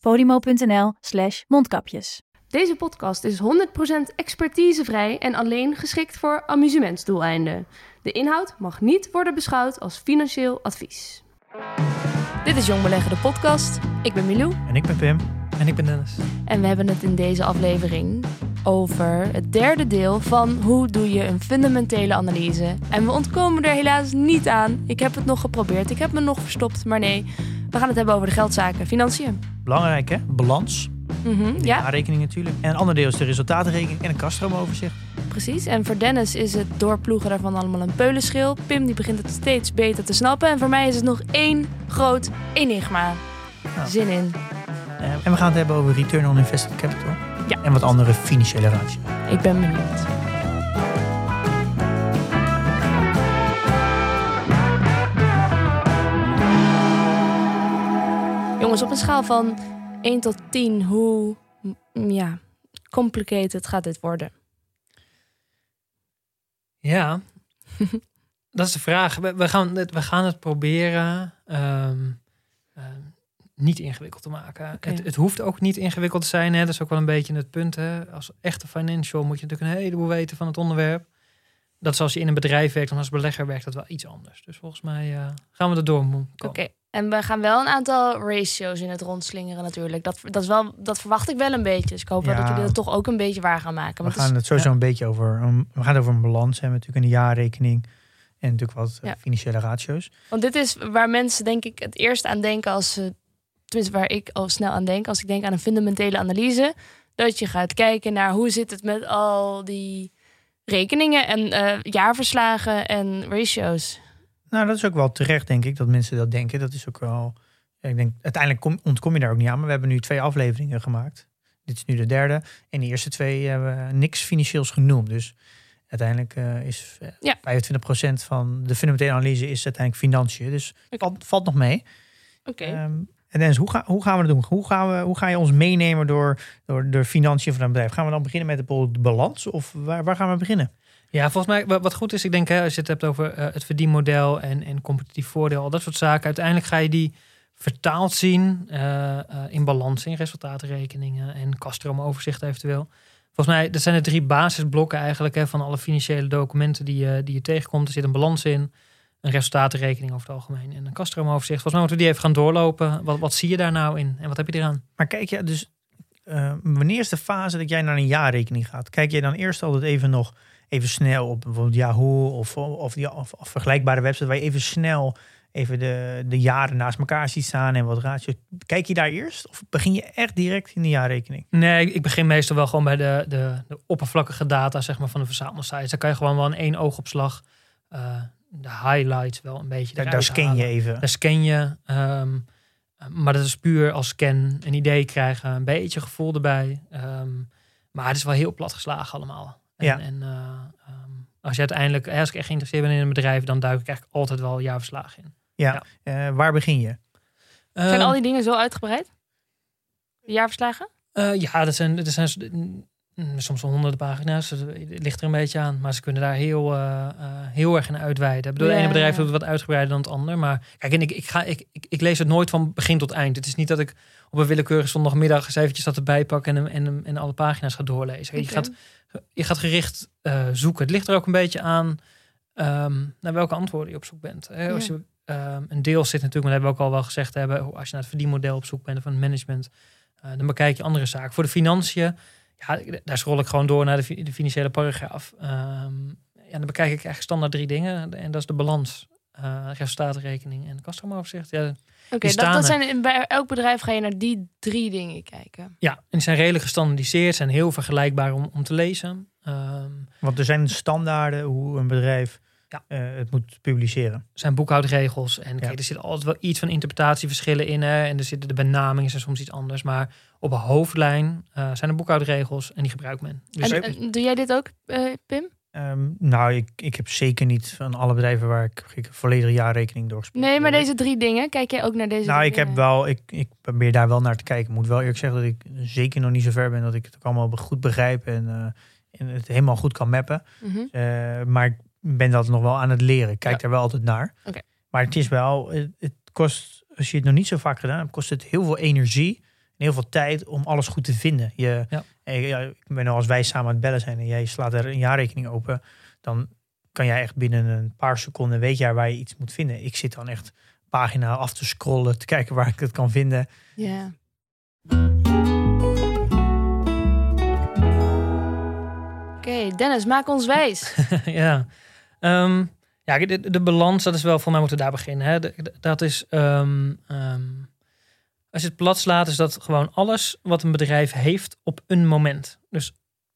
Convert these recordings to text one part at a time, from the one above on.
podimo.nl slash mondkapjes. Deze podcast is 100% expertisevrij en alleen geschikt voor amusementsdoeleinden. De inhoud mag niet worden beschouwd als financieel advies. Dit is Jong Beleggen, de podcast. Ik ben Milou En ik ben Pim. En ik ben Dennis. en we hebben het in deze aflevering over het derde deel van hoe doe je een fundamentele analyse. En we ontkomen er helaas niet aan. Ik heb het nog geprobeerd, ik heb me nog verstopt, maar nee. We gaan het hebben over de geldzaken, financiën. Belangrijk hè? Balans. De ja, jaarrekening natuurlijk. En een ander deel is de resultatenrekening en een kastroomoverzicht. precies. En voor Dennis is het doorploegen daarvan allemaal een peulenschil. Pim die begint het steeds beter te snappen. En voor mij is het nog één groot enigma. Nou. Zin in. Eh, en we gaan het hebben over return on invested capital. Ja. En wat andere financiële ratio. Ik ben benieuwd. Jongens, op een schaal van 1 tot 10, hoe mm, ja, complicated gaat dit worden? Ja, dat is de vraag. We, we gaan, het, we gaan het proberen ehm, niet ingewikkeld te maken. Het, het hoeft ook niet ingewikkeld te zijn. Hè? Dat is ook wel een beetje het punt. Hè? Als echte financial moet je natuurlijk een heleboel weten van het onderwerp. Dat is als je in een bedrijf werkt of als belegger werkt dat wel iets anders. Dus volgens mij eh, gaan we er door Oké, en we gaan wel een aantal ratio's in het rondslingeren natuurlijk. Dat, dat, is wel, dat verwacht ik wel een beetje. Dus ik hoop wel dat jullie dat toch ook een beetje waar gaan maken. We Want het gaan is- het sowieso ja. een beetje over. een- we gaan het over een balans hebben, natuurlijk een jaarrekening. En natuurlijk wat eh, Ja. financiële ratio's. Want dit is waar mensen denk ik het eerst aan denken als ze, tenminste waar ik al snel aan denk, als ik denk aan een fundamentele analyse, dat je gaat kijken naar hoe zit het met al die rekeningen en eh, jaarverslagen en ratio's. Nou, dat is ook wel terecht, denk ik, dat mensen dat denken. Dat is ook wel. ja, Ik denk, uiteindelijk kom, ontkom je daar ook niet aan. Maar we hebben nu twee afleveringen gemaakt. Dit is nu de derde. En de eerste twee hebben we niks financieels genoemd. Dus uiteindelijk eh, is eh, Ja. 25% van de fundamentele analyse is uiteindelijk financiën. Dus valt, valt nog mee. Oké. Ehm, en Dennis, hoe, hoe gaan we dat doen? Hoe, gaan we, hoe ga je ons meenemen door, door de financiën van een bedrijf? Gaan we dan beginnen met de, balans? Of waar, waar gaan we beginnen? Ja, volgens mij wa- wat goed is, ik denk hè, als je het hebt over eh, het verdienmodel en, en competitief voordeel, al dat soort zaken. Uiteindelijk ga je die vertaald zien eh, eh, in balans, in resultatenrekeningen en kastroomoverzicht eventueel. Volgens mij, dat zijn de drie basisblokken eigenlijk hè, van alle financiële documenten die, die je tegenkomt. Er zit een balans in, een resultatenrekening over het algemeen en een kastroomoverzicht. Volgens mij moeten we die even gaan doorlopen. Wat, wat zie je daar nou in en wat heb je eraan? Maar kijk je dus, eh, wanneer is de fase dat jij naar een jaarrekening gaat? Kijk je dan eerst altijd even nog even snel op bijvoorbeeld Yahoo of, of, die, of, of vergelijkbare websites waar je even snel even de, de jaren naast elkaar ziet staan en wat ratio. Kijk je daar eerst of begin je echt direct in de jaarrekening? Nee, ik- begin meestal wel gewoon bij de, de, de oppervlakkige data zeg maar, van de verzamelsites. Daar kan je gewoon wel in één oogopslag eh, de highlights wel een beetje Daar, scan je even. Daar scan je. ehm, maar dat is puur als scan een idee krijgen, een beetje gevoel erbij. Ehm, maar het is wel heel plat geslagen allemaal. En, Ja. en eh, ehm, als je uiteindelijk, hè, als ik echt geïnteresseerd ben in een bedrijf, dan duik ik eigenlijk altijd wel jaarverslagen in. Ja. Eh, waar begin je? Zijn al die dingen zo uitgebreid? De jaarverslagen? Eh, ja, dat zijn, dat zijn soms wel honderden pagina's. Het ligt er een beetje aan. Maar ze kunnen daar heel, eh, eh, heel erg in uitweiden. Ik bedoel, het ene bedrijf doet het wat uitgebreider dan het ander. Maar kijk, en ik, ik, ga, ik, ik, ik lees het nooit van begin tot eind. Het is niet dat ik op een willekeurige zondagmiddag eens eventjes dat erbij pak en, en, en alle pagina's ga doorlezen. Je, gaat, je gaat gericht eh, zoeken. Het ligt er ook een beetje aan ehm, naar welke antwoorden je op zoek bent. Hè? Als je, ehm, een deel zit natuurlijk, maar dat hebben we ook al wel gezegd hebben. Als je naar het verdienmodel op zoek bent of een management, dan bekijk je andere zaken. Voor de financiën, ja, daar scroll ik gewoon door naar de, fi- de financiële paragraaf. Ehm, ja, dan bekijk ik eigenlijk standaard drie dingen. En dat is de balans, eh resultatenrekening en kastroomoverzicht. Ja, Oké, dat, dat zijn bij elk bedrijf ga je naar die drie dingen kijken. ja, en die zijn redelijk gestandardiseerd, zijn heel vergelijkbaar om, om te lezen. Ehm, Want er zijn standaarden hoe een bedrijf Ja. eh, het moet publiceren. zijn boekhoudregels. En kijk, Ja. er zit altijd wel iets van interpretatieverschillen in. Hè, en er zitten de benamingen zijn soms iets anders. Maar op een hoofdlijn eh, zijn er boekhoudregels en die gebruikt men. Dus En, en doe jij dit ook, eh, Pim? Ehm, nou, ik, ik heb zeker niet van alle bedrijven waar ik, ik een volledige jaarrekening doorgespeeld Nee, maar deze drie dingen. Kijk jij ook naar deze Nou, drie ik heb wel, ik, ik probeer daar wel naar te kijken. Ik moet wel eerlijk zeggen dat ik zeker nog niet zo ver ben dat ik het ook allemaal goed begrijp en, eh, en het helemaal goed kan mappen. Mhm. Eh, maar ik ben dat nog wel aan het leren. Ik kijk Ja. daar wel altijd naar. Maar het is wel, het, het kost, als je het nog niet zo vaak gedaan hebt, kost het heel veel energie en heel veel tijd om alles goed te vinden. Je, Ja. eh, ja, ik ben nou als wij samen aan het bellen zijn en jij slaat er een jaarrekening open, dan kan jij echt binnen een paar seconden weet jij waar je iets moet vinden. Ik zit dan echt pagina af te scrollen, te kijken waar ik het kan vinden. Ja. Oké, Dennis, maak ons wijs. ja. Ehm, ja, de, de balans, dat is wel, voor mij moeten we daar beginnen. Hè. De- de- dat is, ehm, ehm, als je het plat slaat, is dat gewoon alles wat een bedrijf heeft op een moment. Dus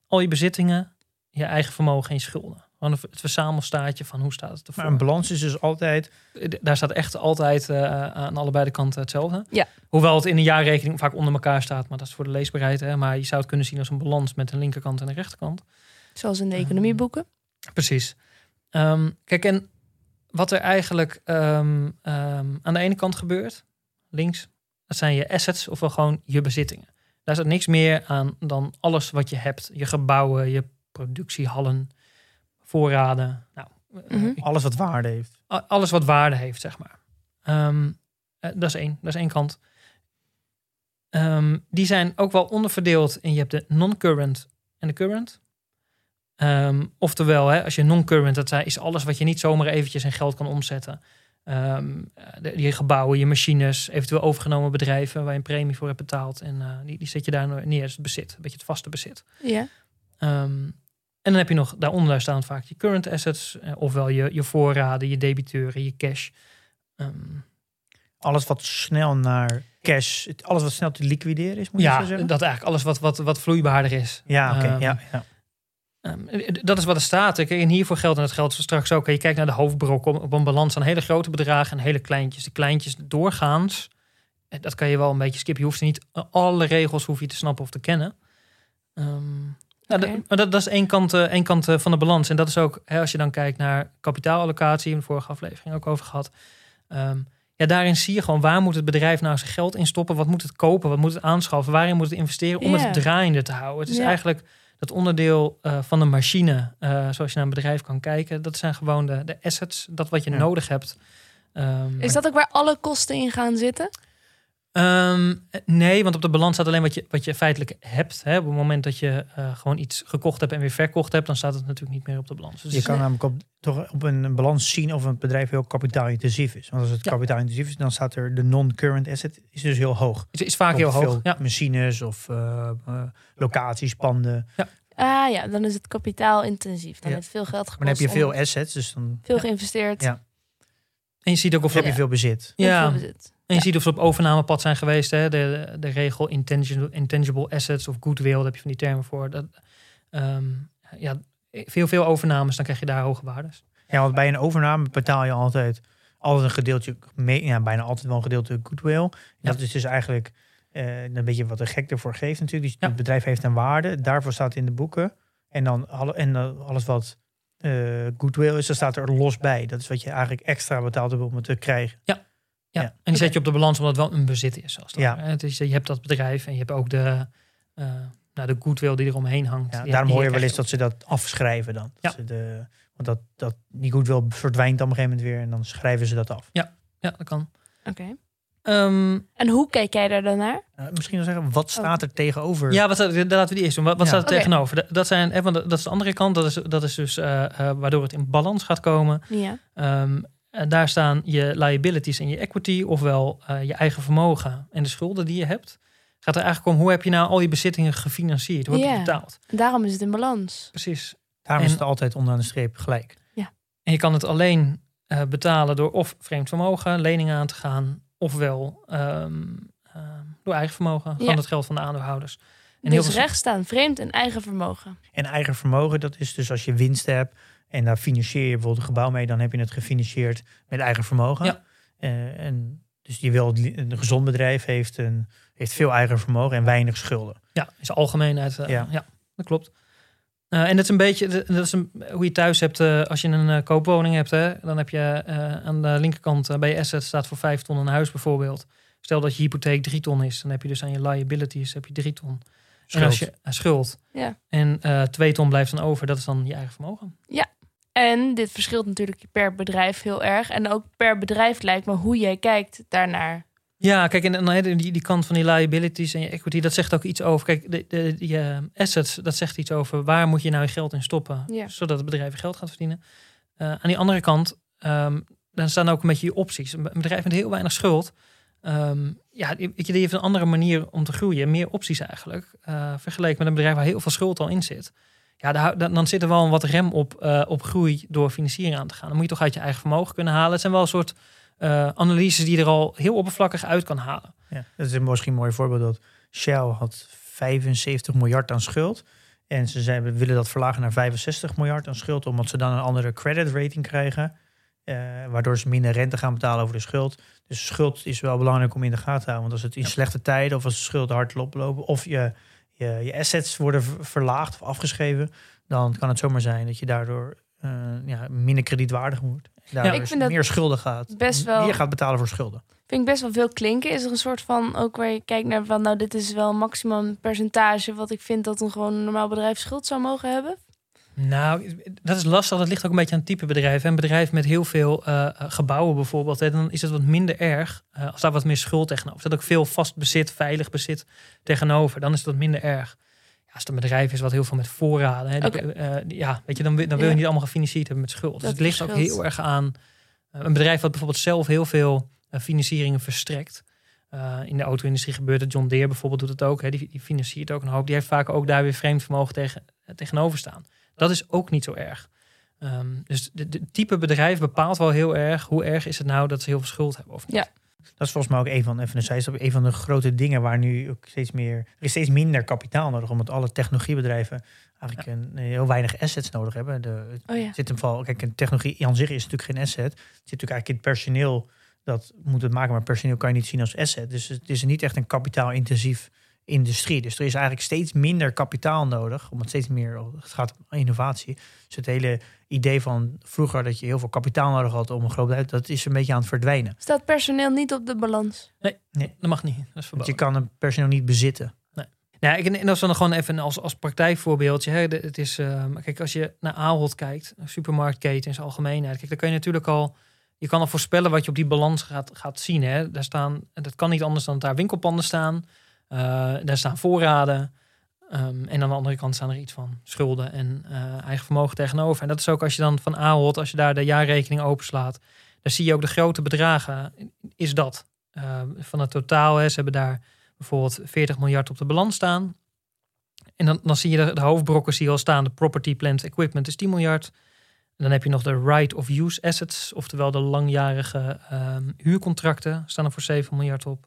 al je bezittingen, je eigen vermogen en je schulden. Gewoon het verzamelstaatje van hoe staat het ervoor. Maar een balans is dus altijd, D- Daar staat echt altijd eh, aan allebei de kanten hetzelfde. Ja. Hoewel het in een jaarrekening vaak onder elkaar staat, maar dat is voor de leesbaarheid. Hè. Maar je zou het kunnen zien als een balans met een linkerkant en een rechterkant. Zoals in de economieboeken. Precies. Ehm, kijk, en wat er eigenlijk ehm, ehm, aan de ene kant gebeurt, links, dat zijn je assets, ofwel gewoon je bezittingen. Daar zit niks meer aan dan alles wat je hebt. Je gebouwen, je productiehallen, voorraden. Nou, eh, Mhm. alles wat waarde heeft. alles wat waarde heeft, zeg maar. Ehm, eh, dat is één, dat is één kant. Ehm, die zijn ook wel onderverdeeld in je hebt de non-current en de current. Ehm, oftewel, hè, als je non-current, dat is alles wat je niet zomaar eventjes in geld kan omzetten. Ehm, eh, de- je gebouwen, je machines, eventueel overgenomen bedrijven waar je een premie voor hebt betaald. En eh, die, die zet je daar neer, dat is het bezit, een beetje het vaste bezit. Ja. Ehm, en dan heb je nog daaronder staan vaak je current assets, eh, ofwel je, je voorraden, je debiteuren, je cash. Ehm, Alles wat snel naar cash, alles wat snel te liquideren is, moet je zo ja, zeggen? dat eigenlijk alles wat, wat, wat vloeibaarder is. ja, oké. Ja, ja. Ehm, dat is wat er staat. Kijk, en hiervoor geldt, en dat geldt straks ook. Je kijkt naar de hoofdbrok op, een balans aan hele grote bedragen en hele kleintjes. De kleintjes doorgaans, eh, dat kan je wel een beetje skippen. Je hoeft niet eh, alle regels hoef je te snappen of te kennen. Ehm, nou, dat, maar dat, dat is één kant, eh, één kant eh, van de balans. En dat is ook, hè, als je dan kijkt naar kapitaalallocatie, in de vorige aflevering ook over gehad. Ehm, ja, daarin zie je gewoon waar moet het bedrijf nou zijn geld in stoppen? Wat moet het kopen? Wat moet het aanschaffen? Waarin moet het investeren om het draaiende te houden? Het is eigenlijk dat onderdeel eh, van de machine, eh, zoals je naar een bedrijf kan kijken. Dat zijn gewoon de, de assets, dat wat je Ja. nodig hebt. Ehm, Is dat ook waar alle kosten in gaan zitten? Ehm, nee, want op de balans staat alleen wat je, wat je feitelijk hebt. Hè. Op het moment dat je eh, gewoon iets gekocht hebt en weer verkocht hebt, dan staat het natuurlijk niet meer op de balans. Dus Je kan namelijk op, toch op een balans zien of een bedrijf heel kapitaalintensief is. Want als het Ja. kapitaalintensief is, dan staat er de non-current asset is dus heel hoog. het is vaak heel hoog. Ja. machines of eh, eh, locaties, panden. Ah ja, dan is het kapitaalintensief. Dan Ja. heeft veel geld gekost. Maar dan heb je veel assets, dus dan veel Ja. geïnvesteerd. Ja. En je ziet ook of heb je Ja. veel bezit. Ja. veel bezit. En je ziet of ze op overnamepad zijn geweest. Hè? De, de regel intangible, intangible assets of goodwill, daar heb je van die termen voor. Dat, ehm, ja, veel, veel overnames, dan krijg je daar hoge waardes. Ja, want bij een overname betaal je altijd, altijd een gedeeltje, mee, ja, bijna altijd wel een gedeelte goodwill. En Ja. Dat is dus eigenlijk eh, een beetje wat de gek ervoor geeft natuurlijk. Dus Ja. het bedrijf heeft een waarde, daarvoor staat in de boeken. En dan alle, en, eh, alles wat eh, goodwill is, dan staat er los bij. Dat is wat je eigenlijk extra betaald hebt om het te krijgen. Ja, Ja. en die zet je op de balans omdat het wel een bezit is. Als het Ja. Het is, je hebt dat bedrijf en je hebt ook de, eh nou, de goodwill die eromheen hangt. Ja, Die- daarom die hoor je wel eens dat ze dat afschrijven dan. Dat Ja. ze de, want dat, dat, die goodwill verdwijnt dan op een gegeven moment weer en dan schrijven ze dat af. Ja, dat kan. Oké. Ehm, En hoe kijk jij daar dan naar? Eh, misschien wel zeggen, wat staat er tegenover? ja, wat, staat- laten we die eerst doen. Wat, wat Ja. staat er tegenover? Dat, dat, zijn, want dat is de andere kant. Dat is, dat is dus eh, eh, waardoor het in balans gaat komen. Ja. Ehm, en daar staan je liabilities en je equity, ofwel eh, je eigen vermogen en de schulden die je hebt. Gaat er eigenlijk om hoe heb je nou al je bezittingen gefinancierd? Hoe heb je Ja. het betaald? Daarom is het in balans. Precies. Daarom is het altijd onderaan de streep gelijk. En je kan het alleen eh, betalen door of vreemd vermogen, leningen aan te gaan, ofwel ehm, ehm, door eigen vermogen, Ja. van het geld van de aandeelhouders. En dus heel veel- recht staan, vreemd en eigen vermogen. En eigen vermogen, dat is dus als je winst hebt En daar financier je bijvoorbeeld een gebouw mee. Dan heb je het gefinancierd met eigen vermogen. Ja. Eh, en dus je wil een gezond bedrijf heeft, een, heeft veel eigen vermogen en weinig schulden. Ja, is algemeenheid. eh, Ja. ja. dat klopt. Eh, en dat is een beetje dat is een, hoe je thuis hebt eh, als je een koopwoning hebt. Hè, dan heb je eh, aan de linkerkant bij je asset staat voor vijf ton een huis bijvoorbeeld. Stel dat je hypotheek drie ton is, dan heb je dus aan je liabilities heb je drie ton. En als je schuld Ja. en eh twee ton blijft dan over, dat is dan je eigen vermogen. En dit verschilt natuurlijk per bedrijf heel erg. En ook per bedrijf lijkt me hoe jij kijkt daarnaar. Ja, kijk, en je die, die kant van die liabilities en je equity, dat zegt ook iets over. Kijk, de, de, die assets, dat zegt iets over waar moet je nou je geld in stoppen, Ja. zodat het bedrijf geld gaat verdienen. Eh, aan die andere kant, ehm, dan staan ook een beetje je opties. Een bedrijf met heel weinig schuld, ehm, ja, die, je, die heeft een andere manier om te groeien, meer opties eigenlijk, eh, vergeleken met een bedrijf waar heel veel schuld al in zit. Ja, daar, dan, zit er wel een wat rem op, eh, op groei door financiering aan te gaan. Dan moet je toch uit je eigen vermogen kunnen halen. Het zijn wel een soort eh, analyses die je er al heel oppervlakkig uit kan halen. Ja, dat is misschien een mooi voorbeeld dat Shell had 75 miljard aan schuld. En ze we willen dat verlagen naar 65 miljard aan schuld, omdat ze dan een andere credit rating krijgen. eh, waardoor ze minder rente gaan betalen over de schuld. Dus schuld is wel belangrijk om in de gaten te houden. Want als het in Ja. slechte tijden of als de schulden hard oplopen of je, je, je assets worden ver- verlaagd of afgeschreven, dan kan het zomaar zijn dat je daardoor eh, ja, minder kredietwaardig wordt. Daardoor ik vind dat meer schulden gaat. best wel- Meer gaat betalen voor schulden. Vind ik best wel veel klinken. Is er een soort van, ook waar je kijkt naar van, nou, dit is wel maximum percentage wat ik vind dat een gewoon een normaal bedrijf schuld zou mogen hebben? Nou, dat is lastig. Dat ligt ook een beetje aan het type bedrijf. Een bedrijf met heel veel eh, eh, gebouwen bijvoorbeeld, hè, dan is het wat minder erg eh, als daar wat meer schuld tegenover staat. Ook veel vast bezit, veilig bezit tegenover. Dan is het wat minder erg. Ja, als het een bedrijf is wat heel veel met voorraden, hè, die- Oké. die- ja, weet je, dan, dan wil je Ja. niet allemaal gefinancierd hebben met schuld. Dus Dat het ligt ook heel erg aan een bedrijf wat bijvoorbeeld zelf heel veel financieringen verstrekt. In de auto-industrie gebeurt het. John Deere bijvoorbeeld doet het ook. Hè. Die, die financiert ook een hoop. Die heeft vaak ook daar weer vreemd vermogen tegen, tegenover staan. Dat is ook niet zo erg. Ehm, dus de, de type bedrijf bepaalt wel heel erg hoe erg is het nou dat ze heel veel schuld hebben of niet. Ja. Dat is volgens mij ook een van, even een zijstap, een van de grote dingen waar nu ook steeds meer, er is steeds minder kapitaal nodig, omdat alle technologiebedrijven eigenlijk een, heel weinig assets nodig hebben. De, het Oh ja. zit hem vooral, kijk, een technologie aan zich is natuurlijk geen asset. Het zit natuurlijk eigenlijk in het personeel dat moet het maken, maar personeel kan je niet zien als asset. Dus het is niet echt een kapitaalintensief industrie. Dus er is eigenlijk steeds minder kapitaal nodig, omdat steeds meer het gaat om innovatie. Dus het hele idee van vroeger dat je heel veel kapitaal nodig had om een groot bedrijf, dat is een beetje aan het verdwijnen. Staat personeel niet op de balans? Dat mag niet. Dat is Want verboden. je kan een personeel niet bezitten. Nou, ik, en dat is dan gewoon even als, als praktijkvoorbeeldje. Hè. Het is, ehm, kijk, als je naar Ahold kijkt, supermarktketen in zijn algemeenheid, kijk, dan kan je natuurlijk al, je kan al voorspellen wat je op die balans gaat, gaat zien. Hè. Daar staan, en dat kan niet anders dan dat daar winkelpanden staan, daar staan voorraden. ehm, en aan de andere kant staan er iets van schulden en eh, eigen vermogen tegenover. En dat is ook als je dan van Ahold, als je daar de jaarrekening openslaat, dan zie je ook de grote bedragen. Is dat Ehm, van het totaal? Hè, ze hebben daar bijvoorbeeld 40 miljard op de balans staan. En dan, dan zie je de, de hoofdbrokken zie al staan. De property, plant, equipment is 10 miljard. Dan heb je nog de right of use assets. Oftewel de langjarige ehm, huurcontracten. Staan er voor 7 miljard op.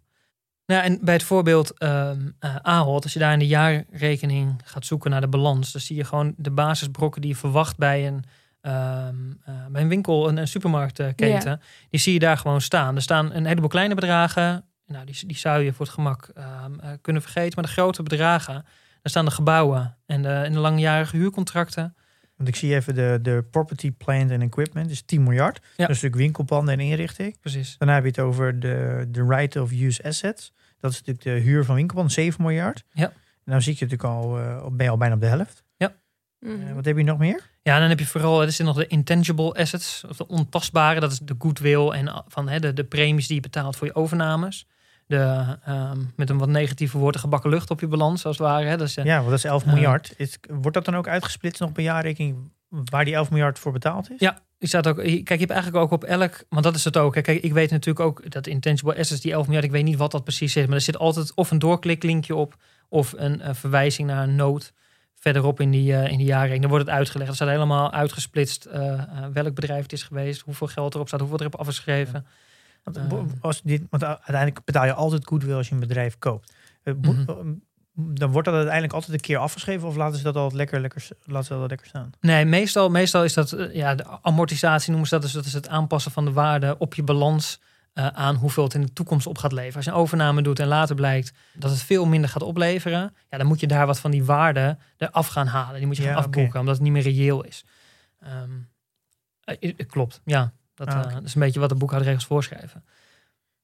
Nou, en bij het voorbeeld ehm eh, Ahold, als je daar in de jaarrekening gaat zoeken naar de balans, dan zie je gewoon de basisbrokken die je verwacht bij een, ehm, eh, bij een winkel, een, een supermarktketen. Die zie je daar gewoon staan. Er staan een heleboel kleine bedragen. Nou, die, die zou je voor het gemak ehm, eh, kunnen vergeten. Maar de grote bedragen, daar staan de gebouwen en de, en de langjarige huurcontracten. Want ik zie even de, de property, plant en equipment is 10 miljard. Dat is natuurlijk winkelpanden en inrichting. Precies. Dan heb je het over de, de right of use assets. Dat is natuurlijk de huur van winkelpanden, 7 miljard. Ja. En dan zit je natuurlijk al, eh, ben je al bijna op de helft. Mhm. Eh, wat heb je nog meer? Ja, dan heb je vooral, er zitten nog de intangible assets, of de ontastbare. Dat is de goodwill en uh, van hè, de, de premies die je betaalt voor je overnames. De, ehm, met een wat negatieve woord, de gebakken lucht op je balans, als het ware. Hè. Eh, Ja, want dat is 11 Eh. miljard. Is, wordt dat dan ook uitgesplitst nog per jaarrekening waar die 11 miljard voor betaald is? Ja, die staat ook. Kijk, je hebt eigenlijk ook op elk. Want dat is het ook. hè. Kijk, ik weet natuurlijk ook dat intangible assets, die 11 miljard, ik weet niet wat dat precies is. Maar er zit altijd of een doorkliklinkje op. Of een eh, verwijzing naar een noot verderop in die, eh, in die jaarrekening. Dan wordt het uitgelegd. Er staat helemaal uitgesplitst eh, eh, welk bedrijf het is geweest. Hoeveel geld erop staat. Hoeveel erop afgeschreven. Want, Ehm. als dit, want uiteindelijk betaal je altijd goodwill als je een bedrijf koopt. Eh, Mhm. eh, dan wordt dat uiteindelijk altijd een keer afgeschreven of laten ze dat altijd lekker, lekker, laten ze dat lekker staan? Nee, meestal, meestal is dat eh, ja, de amortisatie noemen ze dat. Dus dat is het aanpassen van de waarde op je balans eh, aan hoeveel het in de toekomst op gaat leveren. Als je een overname doet en later blijkt dat het veel minder gaat opleveren, ja, dan moet je daar wat van die waarde eraf gaan halen. Die moet je gaan afboeken, omdat het niet meer reëel is. Ehm, eh, eh, klopt, ja. Dat, Ah, eh, dat is een beetje wat de boekhoudregels voorschrijven.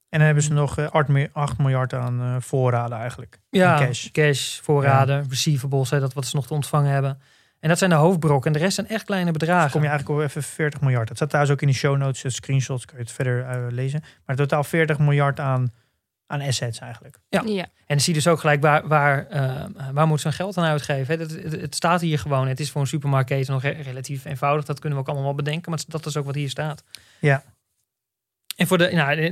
En dan hebben ze nog eh, 8 mi- 8 miljard aan eh, voorraden eigenlijk. Ja, In cash, cash. voorraden, receivables, hè, dat wat ze nog te ontvangen hebben. En dat zijn de hoofdbrokken. En de rest zijn echt kleine bedragen. Dan kom je eigenlijk op even 40 miljard. Dat staat trouwens ook in de show notes, eh, screenshots, kan je het verder eh, lezen. Maar totaal 40 miljard aan, aan assets eigenlijk. Ja. Ja. En dan zie je dus ook gelijk waar, waar, eh, waar moet zo'n geld aan uitgeven. hè? Het, het, het staat hier gewoon. Het is voor een supermarktketen nog re- relatief eenvoudig. Dat kunnen we ook allemaal wel bedenken. Maar dat is ook wat hier staat. Ja. En voor de,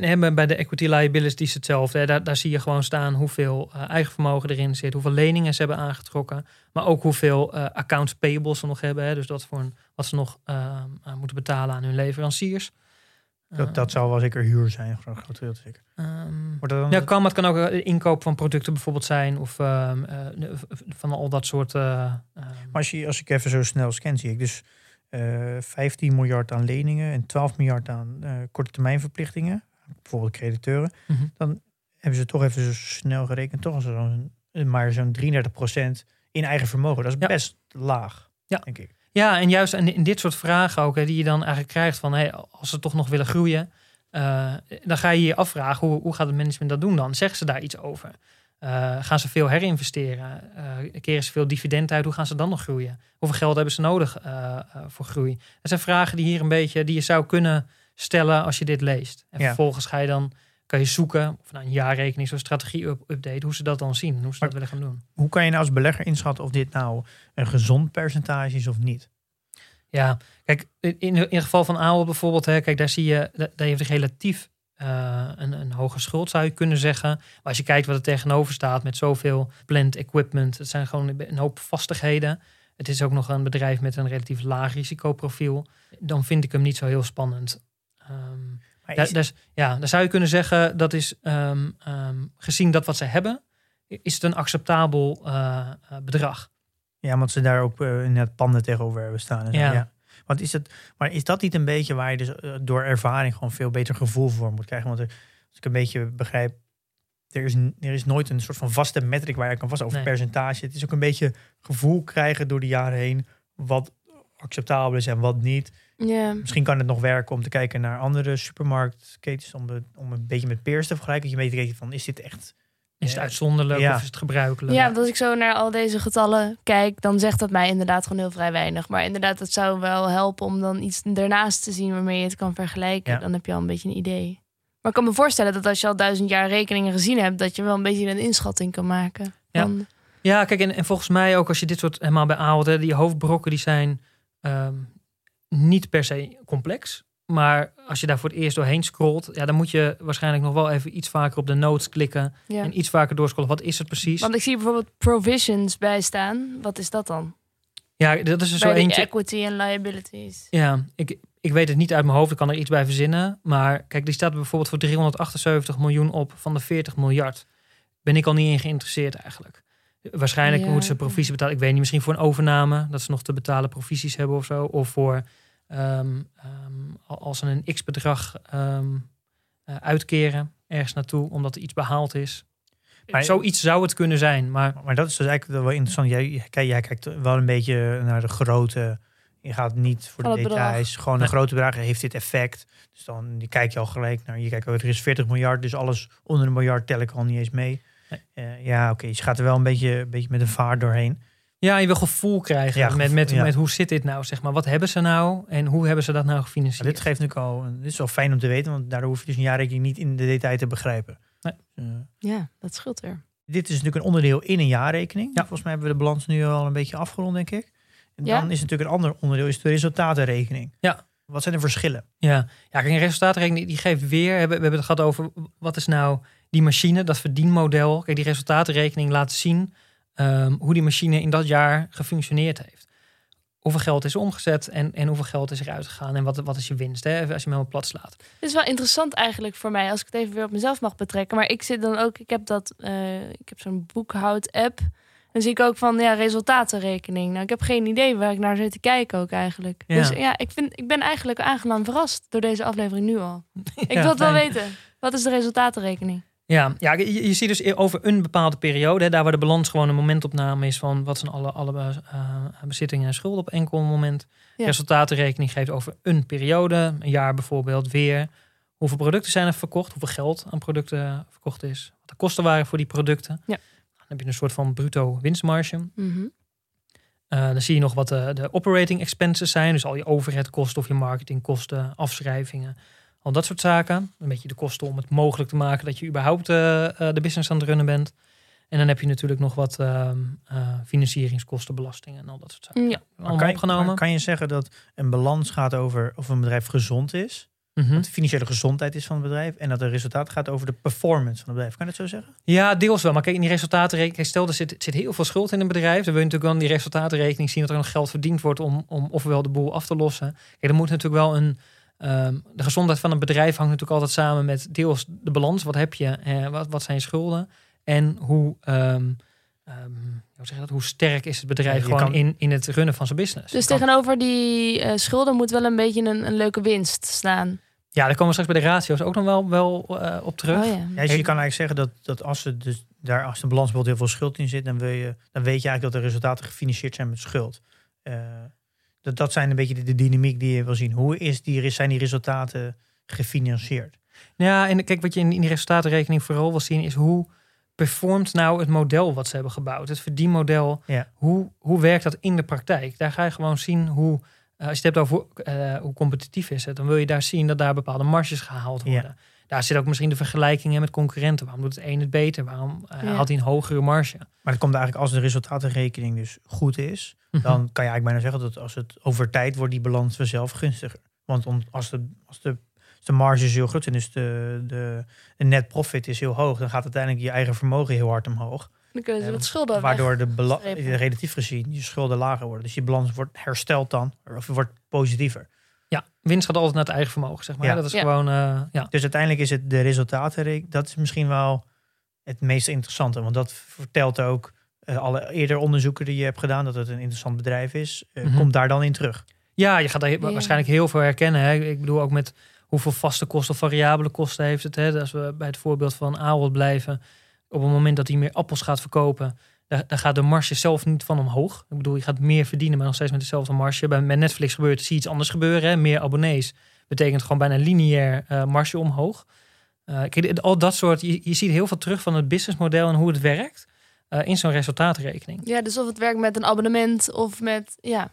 nou, bij de equity liabilities is hetzelfde. hè. Daar, daar zie je gewoon staan hoeveel eh, eigen vermogen erin zit. Hoeveel leningen ze hebben aangetrokken. Maar ook hoeveel eh, accounts payables ze nog hebben. Hè. Dus dat voor een, wat ze nog eh, eh, moeten betalen aan hun leveranciers. Dat, Eh, dat zal wel zeker huur zijn, een groot gedeelte zeker. ehm, Wordt dat dan ja, kan, maar het kan ook eh, inkoop van producten bijvoorbeeld zijn. Of ehm, eh, van al dat soort... eh, ehm, Maar als, je, als ik even zo snel scan, zie ik dus eh 15 miljard aan leningen en 12 miljard aan korte termijn verplichtingen. Bijvoorbeeld crediteuren. mhm. Dan hebben ze toch even zo snel gerekend, toch zo'n, maar zo'n 33% in eigen vermogen. Dat is Ja. best laag, Ja. denk ik. Ja, en juist in, in dit soort vragen ook, hè, die je dan eigenlijk krijgt van... Hey, als ze toch nog willen groeien, eh, dan ga je je afvragen... Hoe, hoe gaat het management dat doen dan? Zeggen ze daar iets over? Eh, gaan ze veel herinvesteren? Eh, keren ze veel dividend uit? Hoe gaan ze dan nog groeien? Hoeveel geld hebben ze nodig voor groei? Dat zijn vragen die hier een beetje... die je zou kunnen stellen als je dit leest. En Ja. vervolgens ga je dan... kan je zoeken, of nou een jaarrekening, zo'n strategie-update... hoe ze dat dan zien, hoe ze dat willen gaan doen. Hoe kan je nou als belegger inschatten of dit nou een gezond percentage is of niet? Ja, kijk, in, in het geval van Ahold bijvoorbeeld, hè, kijk, daar zie je, da- daar heeft relatief eh, een, een hoge schuld, zou je kunnen zeggen. Maar als je kijkt wat er tegenover staat met zoveel plant equipment, het zijn gewoon een hoop vastigheden. Het is ook nog een bedrijf met een relatief laag risicoprofiel. Dan vind ik hem niet zo heel spannend. Ehm, is- daar ja, dan zou je kunnen zeggen dat is ehm, ehm, gezien dat wat ze hebben, is het een acceptabel eh, eh, bedrag. Ja, want ze daar ook eh, in het panden tegenover hebben staan. En zo, Ja. ja. Want is het, maar is dat niet een beetje waar je dus door ervaring gewoon veel beter gevoel voor moet krijgen? Want er, als ik een beetje begrijp, er is, er is nooit een soort van vaste metric waar je kan vast over Nee. percentage. Het is ook een beetje gevoel krijgen door de jaren heen wat acceptabel is en wat niet. Ja. Misschien kan het nog werken om te kijken naar andere supermarktketens om, de- om een beetje met peers te vergelijken. Dat je weet van is dit echt Is het Ja. uitzonderlijk Ja. of is het gebruikelijk? ja, want als ik zo naar al deze getallen kijk, dan zegt dat mij inderdaad gewoon heel vrij weinig. Maar inderdaad, het zou wel helpen om dan iets ernaast te zien waarmee je het kan vergelijken. Ja. Dan heb je al een beetje een idee. Maar ik kan me voorstellen dat als je al duizend jaar rekeningen gezien hebt, dat je wel een beetje een inschatting kan maken. Ja. Van, Ja, kijk, en, en volgens mij ook als je dit soort helemaal bij hè, die hoofdbrokken die zijn ehm, niet per se complex. Maar als je daar voor het eerst doorheen scrolt, ja, dan moet je waarschijnlijk nog wel even iets vaker op de notes klikken ja. en iets vaker doorscrollen. Wat is het precies? Want ik zie bijvoorbeeld provisions bij staan. Wat is dat dan? ja, dat is er zo bij de eentje. equity en liabilities. Ja, ik, ik weet het niet uit mijn hoofd, ik kan er iets bij verzinnen. Maar kijk, die staat bijvoorbeeld voor 378 miljoen op van de 40 miljard. Ben ik al niet in geïnteresseerd eigenlijk. Waarschijnlijk Ja, moeten ze provisie betalen. Ik weet niet, misschien voor een overname, dat ze nog te betalen provisies hebben of zo. Of voor ehm, ehm, al- als ze een x-bedrag ehm, eh, uitkeren ergens naartoe, omdat er iets behaald is. Maar- Zoiets zou het kunnen zijn, maar Maar dat is dus eigenlijk wel interessant. Jij, kijk, jij kijkt wel een beetje naar de grote. Je gaat niet voor de bedrag. details. Gewoon Nee. een grote bedrag heeft dit effect. Dus dan kijk je al gelijk naar. Je kijkt, oh, er is 40 miljard. Dus alles onder een miljard tel ik al niet eens mee. Nee. Eh, ja, oké. je gaat er wel een beetje, een beetje met een vaart doorheen. Ja, je wil gevoel krijgen Ja, met, gevoel, met, ja. met hoe zit dit nou, zeg maar. Wat hebben ze nou en hoe hebben ze dat nou Maar gefinancierd? dit geeft natuurlijk al. Dit is wel fijn om te weten. Want daardoor hoef je dus een jaarrekening niet in de detail te begrijpen. Nee. Dus, eh, Ja, dat scheelt weer. dit is natuurlijk een onderdeel in een jaarrekening. Ja. Volgens mij hebben we de balans nu al een beetje afgerond, denk ik. En Ja. dan is natuurlijk een ander onderdeel, is de resultatenrekening. Ja. Wat zijn de verschillen? Ja, ja kijk, een resultaatrekening die geeft weer, we, we hebben het gehad over wat is nou die machine, dat verdienmodel. Kijk, die resultatenrekening laat zien ehm, hoe die machine in dat jaar gefunctioneerd heeft. hoeveel geld is er omgezet en, en hoeveel geld is eruit gegaan en wat, wat is je winst, hè, als je hem helemaal plat slaat. Het is wel interessant eigenlijk voor mij, als ik het even weer op mezelf mag betrekken. Maar ik zit dan ook, ik heb dat, eh, ik heb zo'n boekhoud-app. Dan zie ik ook van, ja, resultatenrekening. Nou, ik heb geen idee waar ik naar zit te kijken ook eigenlijk. Ja. Dus ja, ik, vind, ik ben eigenlijk aangenaam verrast door deze aflevering nu al. Ik wil het wel fijn. weten. Wat is de resultatenrekening? Ja, ja je, je ziet dus over een bepaalde periode, hè, daar waar de balans gewoon een momentopname is van wat zijn alle, alle eh, bezittingen en schulden op enkel moment. Ja. Resultatenrekening geeft over een periode, een jaar bijvoorbeeld, weer. Hoeveel producten zijn er verkocht, hoeveel geld aan producten verkocht is, wat de kosten waren voor die producten. Ja. Dan heb je een soort van bruto winstmarge. Mhm. Eh, dan zie je nog wat de, de operating expenses zijn. Dus al je overheadkosten of je marketingkosten, afschrijvingen. Al dat soort zaken. Een beetje de kosten om het mogelijk te maken dat je überhaupt eh, eh, de business aan het runnen bent. En dan heb je natuurlijk nog wat ehm, eh, financieringskosten, belastingen en al dat soort zaken. Ja. Maar kan, je, opgenomen. maar kan je zeggen dat een balans gaat over of een bedrijf gezond is? Mhm. Wat de financiële gezondheid is van het bedrijf. En dat het resultaat gaat over de performance van het bedrijf. Kan je dat zo zeggen? Ja, deels wel. Maar kijk, in die resultatenrekening, stel er zit, zit heel veel schuld in een bedrijf. Dan wil je natuurlijk wel in die resultatenrekening zien dat er nog geld verdiend wordt om, om ofwel de boel af te lossen. Kijk, er moet natuurlijk wel een. Ehm, de gezondheid van een bedrijf hangt natuurlijk altijd samen met deels de balans. Wat heb je? eh, wat, wat zijn je schulden? En hoe, ehm, ehm, hoe, zeg je dat? hoe sterk is het bedrijf Ja, gewoon kan- in, in het runnen van zijn business? Dus kan- tegenover die eh, schulden moet wel een beetje een, een leuke winst staan. Ja, daar komen we straks bij de ratio's ook nog wel, wel eh, op terug. Oh ja. Ja, dus je kan eigenlijk zeggen dat, dat als, er dus daar, als de balans bijvoorbeeld heel veel schuld in zit, dan, wil je, dan weet je eigenlijk dat de resultaten gefinancierd zijn met schuld. Eh, dat, dat zijn een beetje de, de dynamiek die je wil zien. Hoe is die, zijn die resultaten gefinancierd? Ja, en kijk, wat je in, in die resultatenrekening vooral wil zien is hoe performt nou het model wat ze hebben gebouwd. Het verdienmodel, Ja. hoe, hoe werkt dat in de praktijk? Daar ga je gewoon zien hoe, eh, als je het hebt over eh, hoe competitief is het, dan wil je daar zien dat daar bepaalde marges gehaald Ja. worden. Daar zit ook misschien de vergelijkingen met concurrenten. Waarom doet het een het beter? Waarom eh, Ja. had hij een hogere marge? Maar dat komt eigenlijk als de resultatenrekening dus goed is. Dan kan je eigenlijk bijna zeggen dat als het over tijd wordt die balans vanzelf gunstiger. Want om, als, de, als, de, als de marges heel groot zijn, dus de, de, de net profit is heel hoog, dan gaat uiteindelijk je eigen vermogen heel hard omhoog. Dan kunnen ze Eh, wat schulden Waardoor de relatief gezien je schulden lager worden. Dus je balans wordt hersteld dan, of wordt positiever. Ja, winst gaat altijd naar het eigen vermogen, zeg maar. Ja. Dat is Ja. gewoon, eh, ja. Dus uiteindelijk is het de resultaten, dat is misschien wel het meest interessante. Want dat vertelt ook alle eerder onderzoeken die je hebt gedaan, dat het een interessant bedrijf is, eh, Mhm. komt daar dan in terug. Ja, je gaat daar waarschijnlijk heel veel herkennen. Hè. Ik bedoel ook met hoeveel vaste kosten of variabele kosten heeft het. Hè. Als we bij het voorbeeld van Ahold blijven. Op het moment dat hij meer appels gaat verkopen, daar, daar gaat de marge zelf niet van omhoog. Ik bedoel, je gaat meer verdienen, maar nog steeds met dezelfde marge. Bij met Netflix gebeurt zie je iets anders gebeuren. Hè. Meer abonnees betekent gewoon bijna lineair eh marge omhoog. Eh, kijk, al dat soort, je, je ziet heel veel terug van het businessmodel en hoe het werkt eh, in zo'n resultaatrekening. Ja, dus of het werkt met een abonnement of met... Ja,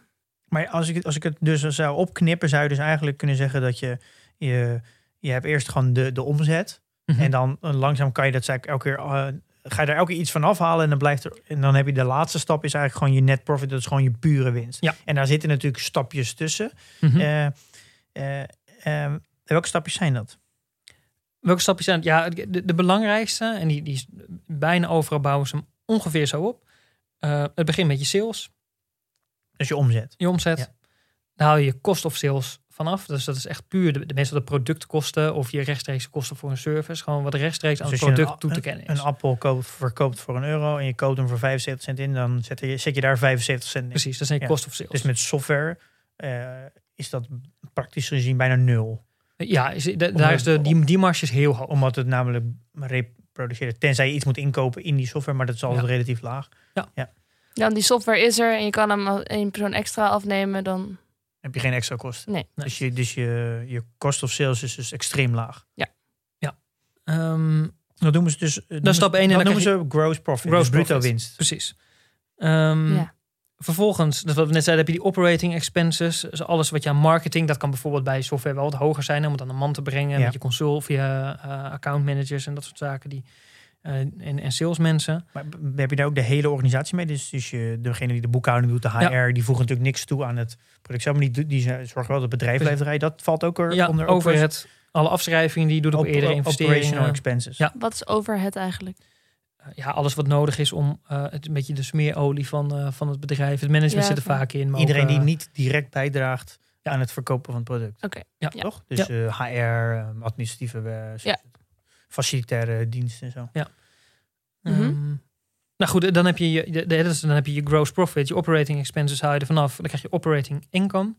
Maar als ik, het- als ik het dus zou opknippen, zou je dus eigenlijk kunnen zeggen dat je, je, je hebt eerst gewoon de, de omzet. Mhm. En dan eh, langzaam kan je dat eigenlijk elke keer, eh, ga je er elke keer iets van afhalen en dan blijft er, en dan heb je de laatste stap is eigenlijk gewoon je net profit, dat is gewoon je pure winst. Ja. En daar zitten natuurlijk stapjes tussen. Mhm. Eh, eh, eh, welke stapjes zijn dat? Welke stapjes zijn? Ja, de, de belangrijkste, en die, die is bijna overal bouwen ze hem ongeveer zo op. Eh, het begint met je sales, Dus je omzet. je omzet. Ja. Daar haal je je cost of sales vanaf. Dus dat is echt puur de, de meestal de productkosten of je rechtstreekse kosten voor een service. Gewoon wat rechtstreeks aan Dus het product toe te kennen is. Een appel koopt, verkoopt voor een euro en je koopt hem voor 75 cent in, dan zet je, zet je daar 75 cent in. Precies, dat zijn je Ja. cost of sales. Dus met software eh, is dat praktisch gezien bijna nul. ja, is, de- daar is de, die, die marge is heel hoog. Omdat het namelijk reproduceert. Tenzij je iets moet inkopen in die software, maar dat is altijd Ja. relatief laag. dan die software is er en je kan hem als één persoon extra afnemen. Dan heb je geen extra kosten. Nee. Nee. Dus, je, dus je, je cost of sales is dus extreem laag. Ehm, Dat noemen ze dus. Dat is stap één en Dat dan noemen ze gross profit. Gross dus bruto profit. winst. precies. Ehm, ja. Vervolgens, dat wat we net zeiden, heb je die operating expenses. Dus alles wat je aan marketing, dat kan bijvoorbeeld bij software wel wat hoger zijn. Om het aan de man te brengen Ja. met je consult je eh, account managers en dat soort zaken. Die, eh, en, en salesmensen. Maar heb je daar ook de hele organisatie mee? Dus, dus je, degene die de boekhouding doet, de HR, Ja. die voegen natuurlijk niks toe aan het product zelf. Maar die, die zorgen wel dat het bedrijf blijft draaien. Dat valt ook er Ja, onder over het, alle afschrijvingen die je doet op op- eerdere investeringen. operational expenses. Ja. Wat is overhead eigenlijk? Ja, alles wat nodig is om eh, het een beetje de smeerolie van, eh, van het bedrijf. Het management Ja, zit er vaak in. maar Iedereen ook, die eh, niet direct bijdraagt Ja. aan het verkopen van het product. Oké. Ja. Ja. Toch? Dus eh, HR, eh, administratieve, eh, Ja. facilitaire diensten en zo. Mhm. ehm, nou goed, dan heb je je, de, de- dan heb je je gross profit, je operating expenses haal je er vanaf. Dan krijg je operating income.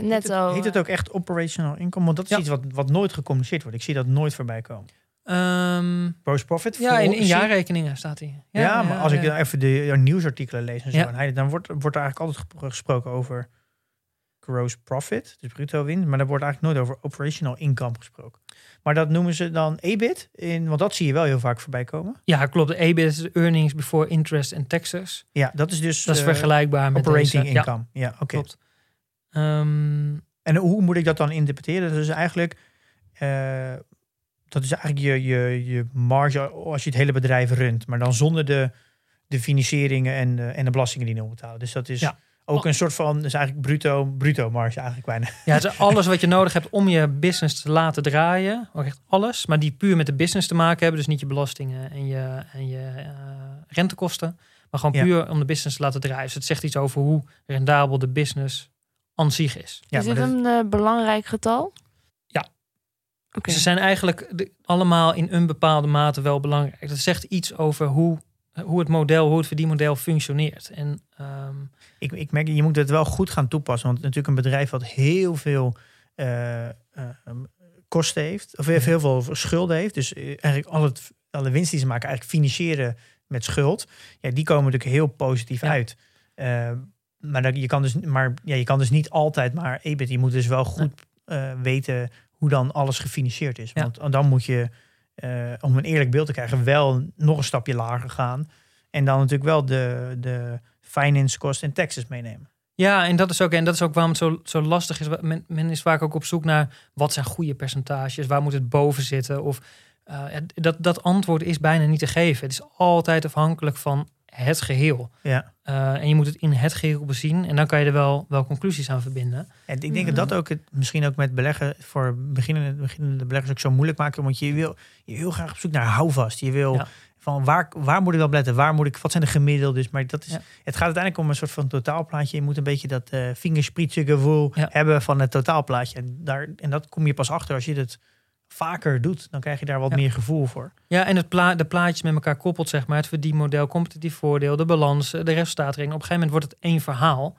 Netto. Heet het ook echt operational income? Want dat is Ja. iets wat, wat nooit gecommuniceerd wordt. Ik zie dat nooit voorbij komen. Ehm, Gross profit? ja, in, jaarrekeningen staat hij. Ja, maar als ik ja. even de ja, nieuwsartikelen lees en zo, Ja. en hij, dan wordt, wordt er eigenlijk altijd gesproken over gross profit, dus bruto winst, maar daar wordt eigenlijk nooit over operational income gesproken. Maar dat noemen ze dan EBIT, in, want dat zie je wel heel vaak voorbij komen. Ja, klopt. De EBIT is earnings before interest and taxes. Ja, dat is dus Dat is eh, vergelijkbaar met operating deze. Ja, income. Ja, oké. klopt. Ehm, En hoe moet ik dat dan interpreteren? Dat is eigenlijk, eh, dat is eigenlijk je, je, je marge als je het hele bedrijf runt, maar dan zonder de, de financieringen en, de- en de belastingen die je moet betalen. Dus dat is Ja. ook een soort van, dat is eigenlijk bruto, bruto marge eigenlijk bijna. Ja, het is alles wat je nodig hebt om je business te laten draaien. Ook echt alles. Maar die puur met de business te maken hebben. Dus niet je belastingen en je, en je eh, rentekosten. Maar gewoon Ja. puur om de business te laten draaien. Dus het zegt iets over hoe rendabel de business aan zich is. Ja, is dit dat- een eh, belangrijk getal? Ze zijn eigenlijk de- allemaal in een bepaalde mate wel belangrijk. Dat zegt iets over hoe, hoe het model, hoe het verdienmodel functioneert. En ehm, Ik, ik merk, je moet het wel goed gaan toepassen. Want natuurlijk een bedrijf wat heel veel eh, eh, um, kosten heeft. Of heel heel veel schulden heeft. Dus eh, eigenlijk al het, alle winst die ze maken eigenlijk financieren met schuld. Ja, die komen natuurlijk heel positief Ja. uit. Maar, dat, je kan dus, maar ja, je kan dus niet altijd maar EBIT. Je moet dus wel goed eh, weten hoe dan alles gefinancierd is. Ja. Want dan moet je, eh, om een eerlijk beeld te krijgen, wel nog een stapje lager gaan. En dan natuurlijk wel de, de finance kosten en taxes meenemen. Ja, en dat is ook, en dat is ook waarom het zo, zo lastig is. Men, men is vaak ook op zoek naar wat zijn goede percentages, waar moet het boven zitten. Of eh, dat, dat antwoord is bijna niet te geven. Het is altijd afhankelijk van het geheel. Ja. Eh, en je moet het in het geheel bezien. En dan kan je er wel, wel conclusies aan verbinden. En ik denk dat dat ook het, misschien ook met beleggen voor beginnende, beginnende beleggers ook zo moeilijk maakt. Want je wil, je wil graag op zoek naar houvast. Je wil Ja. van waar, waar moet ik op letten? Waar moet ik, wat zijn de gemiddeldes? Maar dat is, Ja. het gaat uiteindelijk om een soort van totaalplaatje. Je moet een beetje dat eh gevoel Ja. hebben van het totaalplaatje. En, daar, en dat kom je pas achter als je het vaker doet. Dan krijg je daar wat Ja. meer gevoel voor. Ja, en het pla de plaatjes met elkaar koppelt, zeg maar. Het verdienmodel, competitief voordeel, de balans, de resultaatrekening. Op een gegeven moment wordt het één verhaal.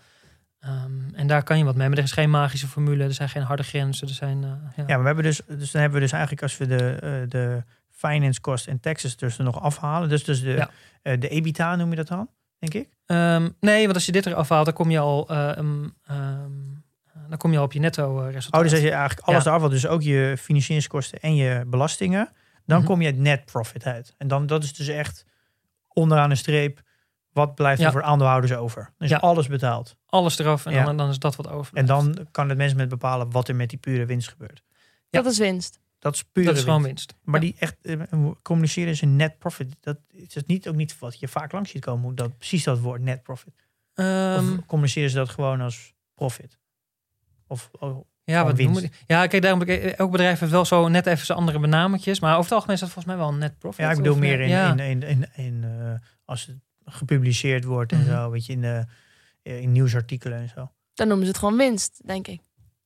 Ehm, en daar kan je wat mee. Maar er is geen magische formule, er zijn geen harde grenzen. Er zijn, eh, ja. Ja, maar we hebben dus, dus dan hebben we dus eigenlijk als we de, eh, de finance cost en taxes dus er nog afhalen. Dus, dus de, Ja. eh, de EBITDA noem je dat dan, denk ik? Ehm, nee, want als je dit eraf haalt, dan kom je al, eh, ehm, dan kom je al op je netto eh, resultaat. Oh, dus als je eigenlijk alles Ja. eraf haalt, dus ook je financieringskosten en je belastingen, dan Mhm. kom je het net profit uit. En dan dat is dus echt onderaan een streep, wat blijft Ja. er voor aandeelhouders over? Dus Ja. alles betaald. Alles eraf en Ja. dan, dan is dat wat over. En dan kan het mensen met bepalen wat er met die pure winst gebeurt. Ja. Dat is winst. Dat is pure dat is gewoon winst. winst. Maar Ja. die echt eh, communiceren is een net profit. Dat is het niet, ook niet wat je vaak langs ziet komen, dat, precies dat woord net profit. Ehm, of communiceren ze dat gewoon als profit? Of oh, ja, wat winst. noemen? Ja, kijk, daarom, elk bedrijf heeft wel zo net even zijn andere benametjes. Maar over het algemeen is dat volgens mij wel een net profit. ja, ik bedoel meer in, ja. in, in, in, in, eh, als het gepubliceerd wordt en Mhm. zo, weet je, in, de, in nieuwsartikelen en zo. Dan noemen ze het gewoon winst, denk ik.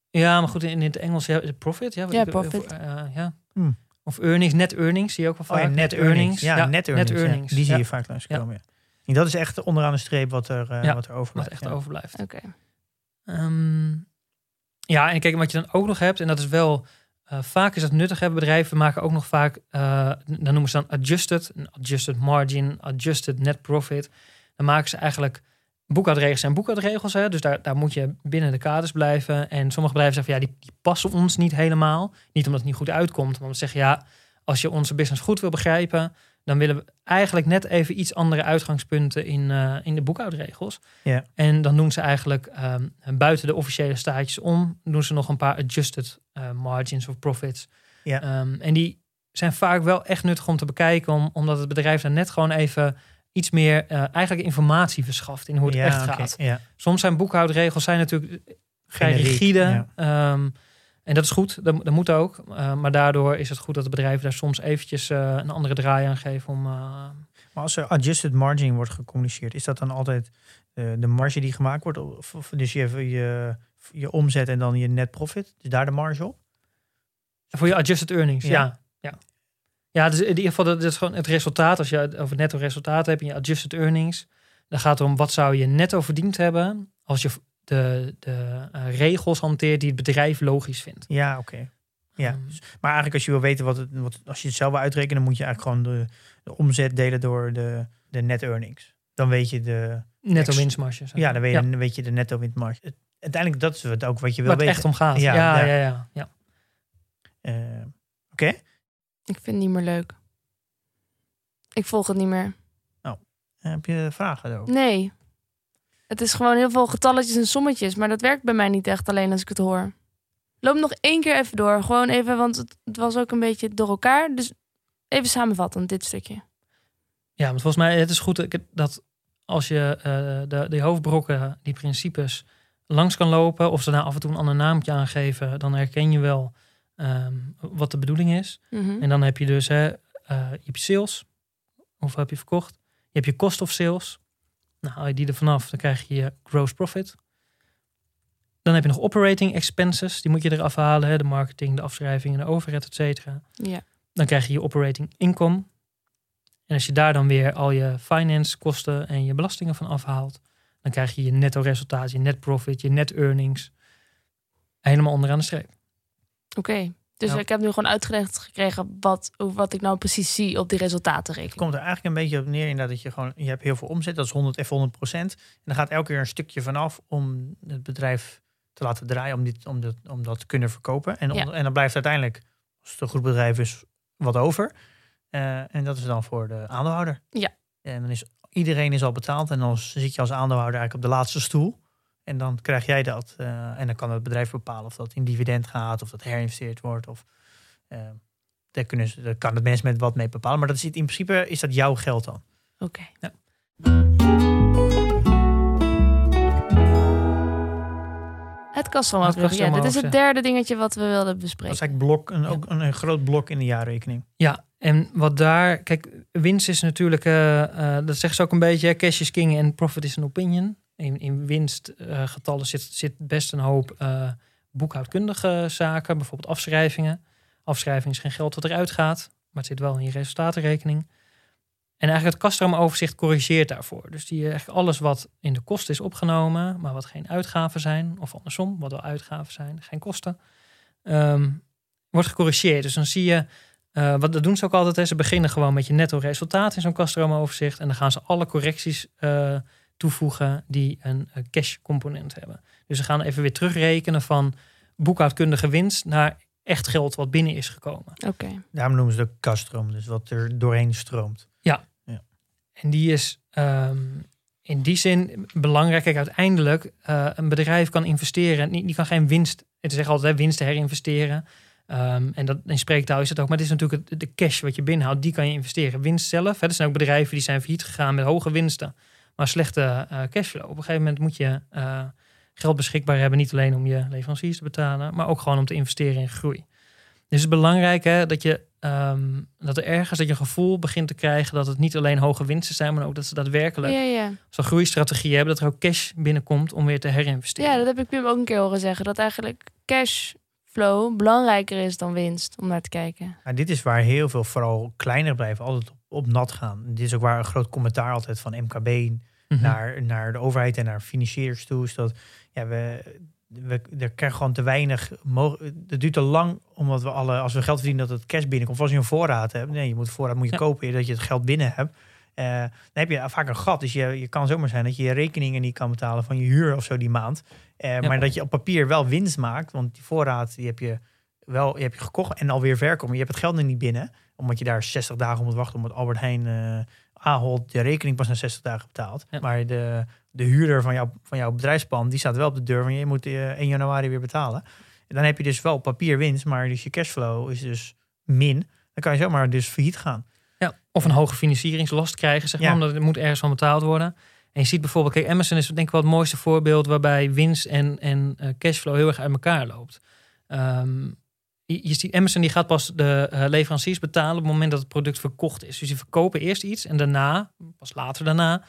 Ja, maar goed, in het Engels ja, profit. Ja, wat Ja, profit. eh, ja. Hmm. Of earnings, net earnings, zie je ook wel Oh vaak. ja, net earnings. Ja, net earnings. Die zie Ja, je vaak langskomen. Ja. En dat is echt onderaan de streep wat er, eh Ja, wat er wat overblijft. echt ja. overblijft. Oké. Ehm, ja, en kijk, wat je dan ook nog hebt, en dat is wel eh, vaak is dat nuttig. Hè? Bedrijven maken ook nog vaak, eh, dan noemen ze dan adjusted, adjusted margin, adjusted net profit. Dan maken ze eigenlijk boekhoudregels zijn boekhoudregels. Hè? Dus daar, daar moet je binnen de kaders blijven. En sommige bedrijven zeggen ja, die, die passen ons niet helemaal. Niet omdat het niet goed uitkomt, maar omdat ze zeggen ja, als je onze business goed wil begrijpen, dan willen we eigenlijk net even iets andere uitgangspunten in, eh, in de boekhoudregels. Ja. En dan doen ze eigenlijk ehm, buiten de officiële staatjes om, doen ze nog een paar adjusted eh, margins of profits. Ja. Ehm, en die zijn vaak wel echt nuttig om te bekijken, om, omdat het bedrijf dan net gewoon even iets meer eh, eigenlijk informatie verschaft in hoe het ja, echt gaat. Ja. Soms zijn boekhoudregels zijn natuurlijk vrij rigide. ja. Ehm, en dat is goed, dat, dat moet ook. Eh, maar daardoor is het goed dat de bedrijven daar soms eventjes eh, een andere draai aan geven om... eh, Maar als er adjusted margin wordt gecommuniceerd, is dat dan altijd de marge die gemaakt wordt? Of, of dus je, je, je omzet en dan je net profit? Dus daar de marge op? Voor je adjusted earnings, Ja. ja. Ja, ja. dus in ieder geval dat is gewoon het resultaat. Als je over netto resultaat hebt in je adjusted earnings, dan gaat het om wat zou je netto verdiend hebben als je de, de eh, regels hanteert die het bedrijf logisch vindt. Ja, oké. Ja. Ehm, Maar eigenlijk als je wil weten wat het, wat, als je het zelf wil uitrekenen, dan moet je eigenlijk gewoon de, de omzet delen door de, de net earnings. Dan weet je de, netto winstmarge. ja, dan weet je, weet je de netto winstmarge. Het- Uiteindelijk dat is het ook wat je wil Waar het weten. echt om gaat. Ja, Ja, ja. ja, ja. ja, Eh, oké. Ik vind het niet meer leuk. Ik volg het niet meer. Heb je vragen daarover? Nee. Het is gewoon heel veel getalletjes en sommetjes. Maar dat werkt bij mij niet echt alleen als ik het hoor. Loop nog één keer even door. Gewoon even, want het, het was ook een beetje door elkaar. Dus even samenvattend dit stukje. Ja, want volgens mij het is goed dat- als je eh de, de hoofdbrokken, die principes, langs kan lopen, of ze nou af en toe een ander naampje aangeven, dan herken je wel ehm, wat de bedoeling is. Mhm. En dan heb je dus hè, eh, je hebt sales, hoeveel heb je verkocht? Je hebt je cost of sales. Nou, haal je die er vanaf, dan krijg je je gross profit. Dan heb je nog operating expenses, die moet je eraf halen, hè, de marketing, de afschrijvingen, de overhead, et cetera. Ja. Dan krijg je je operating income. En als je daar dan weer al je finance kosten en je belastingen van afhaalt, dan krijg je je netto resultaat, je net profit, je net earnings. Helemaal onderaan de streep. Oké. Dus Ja. ik heb nu gewoon uitgelegd gekregen wat, wat ik nou precies zie op die Het resultatenrekening. komt er eigenlijk een beetje op neer inderdaad dat je gewoon, je hebt heel veel omzet, dat is 100, even 100 procent. En dan gaat elke keer een stukje vanaf om het bedrijf te laten draaien, om, dit, om, dat, om dat te kunnen verkopen. En, Ja. en dan blijft uiteindelijk, als het een goed bedrijf is, wat over. Eh, en dat is dan voor de aandeelhouder. Ja. En dan is iedereen is al betaald en dan zit je als aandeelhouder eigenlijk op de laatste stoel. En dan krijg jij dat. eh, en dan kan het bedrijf bepalen of dat in dividend gaat, of dat herinvesteerd wordt. Of, eh, daar, kunnen ze, daar kan het mensen met wat mee bepalen. Maar dat is, in principe is dat jouw geld dan. Oké. Het kaststromoverzicht. Ja, dit is het derde dingetje wat we wilden Dat bespreken. is eigenlijk blok, een, ook een, een groot blok in de jaarrekening. Ja, en wat daar, kijk, winst is natuurlijk, eh, dat zeggen ze ook een beetje, cash is king en profit is an opinion. In, in winstgetallen zit, zit best een hoop eh, boekhoudkundige zaken, bijvoorbeeld afschrijvingen. Afschrijving is geen geld wat eruit gaat, maar het zit wel in je resultatenrekening. En eigenlijk het kastroomoverzicht corrigeert daarvoor. Dus die, eigenlijk alles wat in de kosten is opgenomen, maar wat geen uitgaven zijn, of andersom, wat wel uitgaven zijn, geen kosten, ehm, wordt gecorrigeerd. Dus dan zie je eh, wat dat doen ze ook altijd. Hè. Ze beginnen gewoon met je netto resultaat in zo'n kastroomoverzicht. En dan gaan ze alle correcties eh, toevoegen die een eh, cash component hebben. Dus ze gaan even weer terugrekenen van boekhoudkundige winst naar echt geld wat binnen is gekomen. Oké. Daarom noemen ze de kaststroom, dus wat er doorheen stroomt. En die is ehm, in die zin belangrijk. Kijk, uiteindelijk eh, een bedrijf kan investeren. Die, die kan geen winst. Het is echt altijd hè, winst herinvesteren. Ehm, en dat, in spreektaal is het ook. Maar het is natuurlijk het, de cash wat je binnenhoudt. Die kan je investeren. Winst zelf. Hè, er zijn ook bedrijven die zijn failliet gegaan met hoge winsten. Maar slechte eh, cashflow. Op een gegeven moment moet je eh, geld beschikbaar hebben. Niet alleen om je leveranciers te betalen. Maar ook gewoon om te investeren in groei. Dus het is belangrijk hè, dat, je, ehm, dat er ergens dat je een gevoel begint te krijgen dat het niet alleen hoge winsten zijn, maar ook dat ze daadwerkelijk Ja, ja. zo'n groeistrategie hebben, dat er ook cash binnenkomt om weer te herinvesteren. ja, dat heb ik Pim ook een keer horen zeggen. Dat eigenlijk cashflow belangrijker is dan winst om naar te kijken. Maar dit is waar heel veel, vooral kleinere bedrijven, altijd op, op nat gaan. Dit is ook waar een groot commentaar altijd van MKB Mhm. naar, naar de overheid en naar financiers toe. Is dat ja, we, we er krijgen gewoon te weinig. Het duurt te lang omdat we alle, als we geld verdienen, dat het cash binnenkomt. Of als je een voorraad hebt. Nee, je moet voorraad moet je Ja. kopen, dat je het geld binnen hebt. Eh, dan heb je vaak een gat. Dus je, je kan zomaar zijn dat je je rekeningen niet kan betalen van je huur of zo die maand. Eh, Ja. Maar dat je op papier wel winst maakt. Want die voorraad die heb je wel je hebt je gekocht en alweer. Maar je hebt het geld er niet binnen. Omdat je daar 60 dagen moet wachten. Omdat Albert Heijn eh Ahold de rekening pas na 60 dagen betaalt. Ja. Maar de, de huurder van, jouw van jouw bedrijfspand, die staat wel op de deur van je moet eh, 1 januari weer betalen. En dan heb je dus wel papier winst, maar dus je cashflow is dus min. Dan kan je zomaar dus failliet gaan. Ja, of een hoge financieringslast krijgen, zeg maar, Ja. omdat het moet ergens van betaald worden. En je ziet bijvoorbeeld, kijk, Amazon is denk ik wel het mooiste voorbeeld waarbij winst en, en eh, cashflow heel erg uit elkaar loopt. Ehm, je, je ziet, Amazon die gaat pas de eh, leveranciers betalen op het moment dat het product verkocht is. Dus die verkopen eerst iets en daarna, pas later daarna,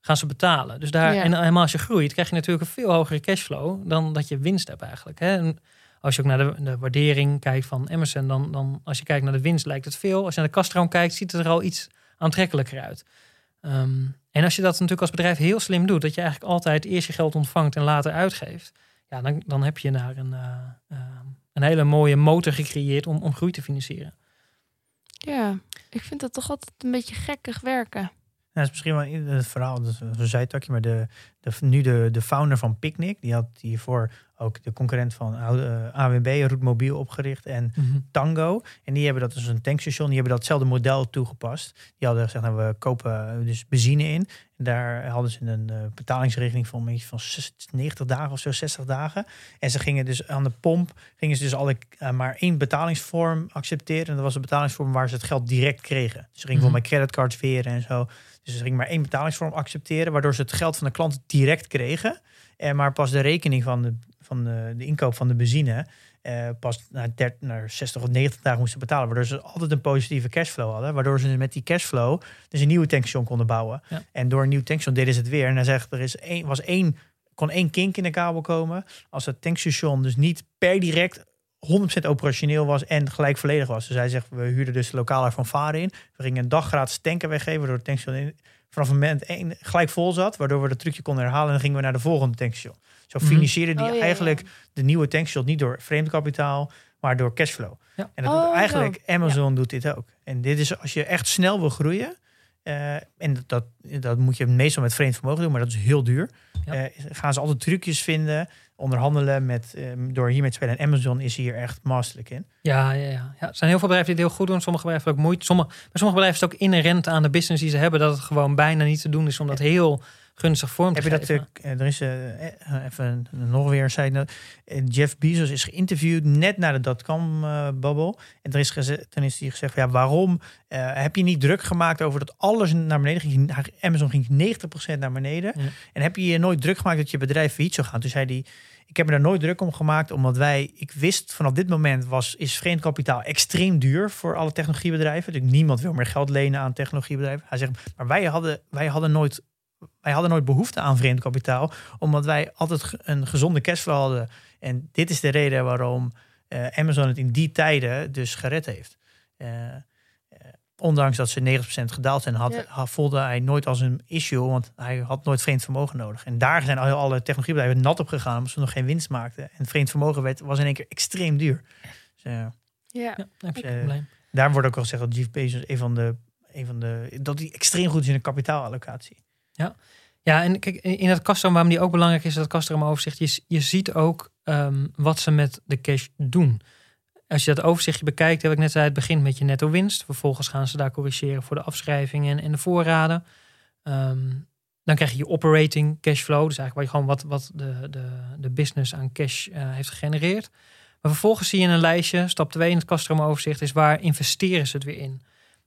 gaan ze betalen. Dus daar, Ja. en helemaal als je groeit, krijg je natuurlijk een veel hogere cashflow dan dat je winst hebt eigenlijk. Hè? En als je ook naar de, de waardering kijkt van Amazon, dan, dan als je kijkt naar de winst lijkt het veel. Als je naar de kaststroom kijkt, ziet het er al iets aantrekkelijker uit. Ehm, en als je dat natuurlijk als bedrijf heel slim doet, dat je eigenlijk altijd eerst je geld ontvangt en later uitgeeft, ja, dan, dan heb je naar een, eh, eh, een hele mooie motor gecreëerd om, om groei te financieren. Ja, ik vind dat toch altijd een beetje gekkig werken. Nou, dat is misschien wel in het verhaal, dat is een zijtakje, maar de, de, nu de, de founder van Picnic, die had hiervoor ook de concurrent van uh, AWB, Roetmobiel, opgericht en Tango. En die hebben dat dus een tankstation, die hebben datzelfde model toegepast. Die hadden gezegd, nou, we kopen dus benzine in. Daar hadden ze een uh, betalingsregeling van, een van 90 dagen of zo, 60 dagen. En ze gingen dus aan de pomp, gingen ze dus alle, uh, maar één betalingsvorm accepteren. En dat was een betalingsvorm waar ze het geld direct kregen. Dus ze gingen mm -hmm. voor mijn creditcards veren en zo. Dus ze gingen maar één betalingsvorm accepteren, waardoor ze het geld van de klant direct kregen. En maar pas de rekening van de, van de, de inkoop van de benzine uh, pas naar, 30, naar 60 of 90 dagen moesten betalen. Waardoor ze altijd een positieve cashflow hadden. Waardoor ze met die cashflow dus een nieuwe tankstation konden bouwen. Ja. En door een nieuw tankstation deden ze het weer. En hij zegt, er is één, was één, kon één kink in de kabel komen. Als het tankstation dus niet per direct 100% operationeel was en gelijk volledig was. Dus hij zegt, we huurden dus de lokale fanfare in. We gingen een dag gratis tanken weggeven, waardoor het tankstation in, vanaf moment één gelijk vol zat. Waardoor we het trucje konden herhalen en dan gingen we naar de volgende tankstation. Zo financierde die Oh, ja, eigenlijk ja. de nieuwe tankstation niet door vreemd kapitaal, maar door cashflow. Ja. En dat Oh, doet eigenlijk zo. Amazon doet dit ook. En dit is als je echt snel wil groeien. eh, en dat, dat, dat moet je meestal met vreemd vermogen doen, maar dat is heel duur. Ja. Eh, gaan ze altijd trucjes vinden, onderhandelen met, eh, door hiermee te spelen. En Amazon is hier echt masterlijk in. Ja, ja, ja. ja, er zijn heel veel bedrijven die het heel goed doen. Sommige bedrijven ook moeite. Sommige, bij sommige bedrijven is het ook inherent aan de business die ze hebben dat het gewoon bijna niet te doen is om dat heel gunstig vorm te Heb je dat? geven. eh, er is eh, eh, even nog weer. Eh, Jeff Bezos is geïnterviewd net na de dotcom eh bubble en er is gezegd, toen is hij gezegd: van, ja, waarom heb je niet druk gemaakt over dat alles naar beneden ging? Amazon ging 90% naar beneden. Ja. En heb je je nooit druk gemaakt dat je bedrijf failliet zou gaan? Toen zei hij. Ik heb me daar nooit druk om gemaakt, omdat wij, ik wist vanaf dit moment was, is vreemd kapitaal extreem duur voor alle technologiebedrijven. Dus niemand wil meer geld lenen aan technologiebedrijven. Hij zegt, maar wij hadden, wij hadden nooit wij hadden nooit behoefte aan vreemd kapitaal, omdat wij altijd een gezonde cashflow hadden. En dit is de reden waarom eh, Amazon het in die tijden dus gered heeft. Eh, eh, ondanks dat ze 90% gedaald zijn, had, Ja. voelde hij nooit als een issue, want hij had nooit vreemd vermogen nodig. En daar zijn al alle technologiebedrijven nat op gegaan, omdat ze nog geen winst maakten. En vreemd vermogen werd, was in één keer extreem duur. Dus, Ja. Ja, heb je geen probleem. daar wordt ook al gezegd dat Jeff Bezos een van de, een van de, dat hij extreem goed is in de kapitaalallocatie. Ja, en kijk, in het custom, waarom die ook belangrijk is, dat custom overzicht. Je, je ziet ook ehm, wat ze met de cash doen. Als je dat overzichtje bekijkt, heb ik net zei, het begint met je netto winst. Vervolgens gaan ze daar corrigeren voor de afschrijvingen en de voorraden. Ehm, dan krijg je je operating cashflow. Dus eigenlijk gewoon wat, wat de, de, de business aan cash eh, heeft gegenereerd. Maar vervolgens zie je een lijstje, stap 2 in het custom overzicht, is waar investeren ze het weer in.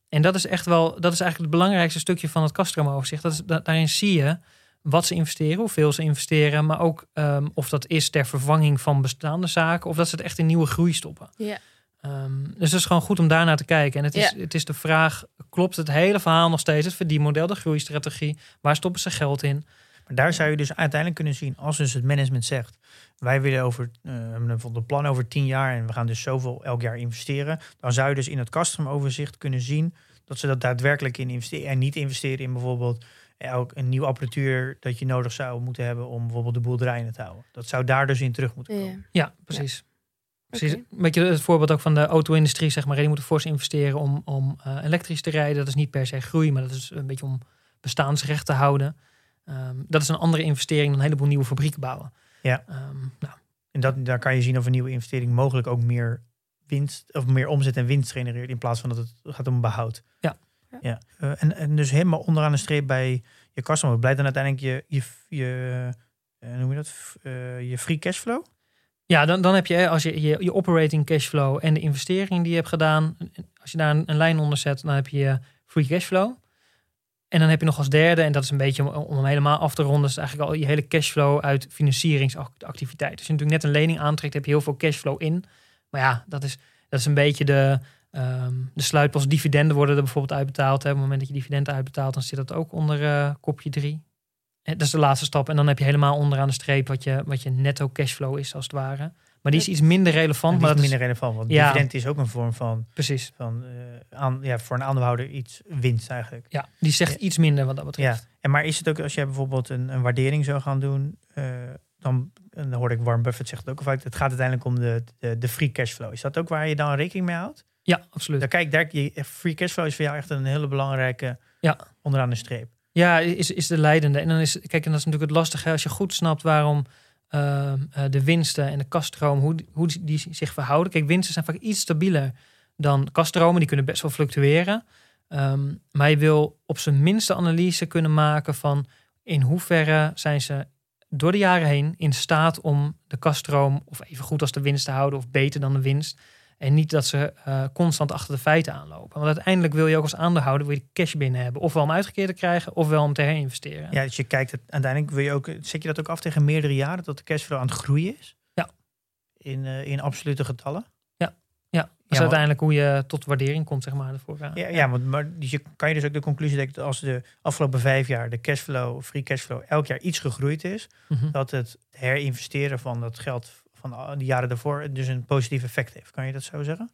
En dat is echt wel, dat is eigenlijk het belangrijkste stukje van het kaststromoverzicht. Dat is, da- daarin zie je wat ze investeren, hoeveel ze investeren, maar ook ehm, of dat is ter vervanging van bestaande zaken of dat ze het echt in nieuwe groei stoppen. Ja. Ehm, dus het is gewoon goed om daarnaar te kijken. En het is, Ja. het is de vraag, klopt het hele verhaal nog steeds, het verdienmodel, de groeistrategie, waar stoppen ze geld in? Maar daar zou je dus uiteindelijk kunnen zien, als dus het management zegt, wij willen over, eh, we hebben bijvoorbeeld een plan over tien jaar en we gaan dus zoveel elk jaar investeren, dan zou je dus in het customoverzicht kunnen zien dat ze dat daadwerkelijk in investeren en niet investeren in bijvoorbeeld elk een nieuwe apparatuur dat je nodig zou moeten hebben om bijvoorbeeld de boerderij in te houden. Dat zou daar dus in terug moeten komen. Ja. Ja, precies. Precies. Een beetje het voorbeeld ook van de auto-industrie, zeg maar. Die moeten fors investeren om, om eh, elektrisch te rijden. Dat is niet per se groei, maar dat is een beetje om bestaansrecht te houden. Ehm, dat is een andere investering dan een heleboel nieuwe fabrieken bouwen. Ja. Ehm, nou, En dat, daar kan je zien of een nieuwe investering mogelijk ook meer winst of meer omzet en winst genereert in plaats van dat het gaat om behoud. Ja. ja. Eh, en, en dus helemaal onderaan de streep bij je customer blijft dan uiteindelijk je, je, je eh, noem je dat, Eh, je free cashflow. ja, dan, dan heb je, als je, je je operating cashflow en de investering die je hebt gedaan, als je daar een, een lijn onder zet, dan heb je je free cashflow. En dan heb je nog als derde, en dat is een beetje om, hem helemaal af te ronden, is eigenlijk al je hele cashflow uit financieringsactiviteit. Als je natuurlijk net een lening aantrekt, heb je heel veel cashflow in. Maar ja, dat is, Dat is een beetje de, ehm de sluitpost. Dividenden worden er bijvoorbeeld uitbetaald. Hè. Op het moment dat je dividenden uitbetaalt, dan zit dat ook onder eh, kopje 3. Dat is de laatste stap. En dan heb je helemaal onderaan de streep wat je, wat je netto cashflow is, als het ware. Maar die is iets minder relevant. die maar dat is- minder relevant, want Ja. dividend is ook een vorm van, Precies. van eh, aan, ja, voor een aandeelhouder iets winst eigenlijk. Ja, die zegt iets minder wat dat Ja, betreft. en maar is het ook als jij bijvoorbeeld een, een waardering zou gaan doen, eh, dan, en dan hoorde ik Warren Buffett zegt het ook vaak, het gaat uiteindelijk om de, de, de free cashflow. Is dat ook waar je dan rekening mee houdt? Ja, absoluut. Dan kijk, daar, je, free cashflow is voor jou echt een hele belangrijke Ja. onderaan de streep. Ja, is, is de leidende. En dan is, kijk, en dat is natuurlijk het lastige. Als je goed snapt waarom ehm, eh, de winsten en de kaststroom, hoe, hoe die, die zich verhouden. Kijk, winsten zijn vaak iets stabieler dan kaststromen. Die kunnen best wel fluctueren. Ehm, maar je wil op zijn minste analyse kunnen maken van in hoeverre zijn ze door de jaren heen in staat om de kaststroom of even goed als de winst te houden of beter dan de winst. En niet dat ze eh, constant achter de feiten aanlopen. Want uiteindelijk wil je ook als aandeelhouder wil je cash binnen hebben. Ofwel om uitgekeerd te krijgen, ofwel om te herinvesteren. Ja, dus je kijkt het uiteindelijk wil je ook, zet je dat ook af tegen meerdere jaren dat de cashflow aan het groeien is? Ja. In, eh, in absolute getallen? Ja, dat is uiteindelijk hoe je tot waardering komt, zeg maar. Ervoor. Ja, ja want maar dus je, kan je dus ook de conclusie trekken dat als de afgelopen vijf jaar de cashflow, free cashflow, elk jaar iets gegroeid is, Mhm. dat het herinvesteren van dat geld van de jaren daarvoor dus een positief effect heeft. Kan je dat zo zeggen?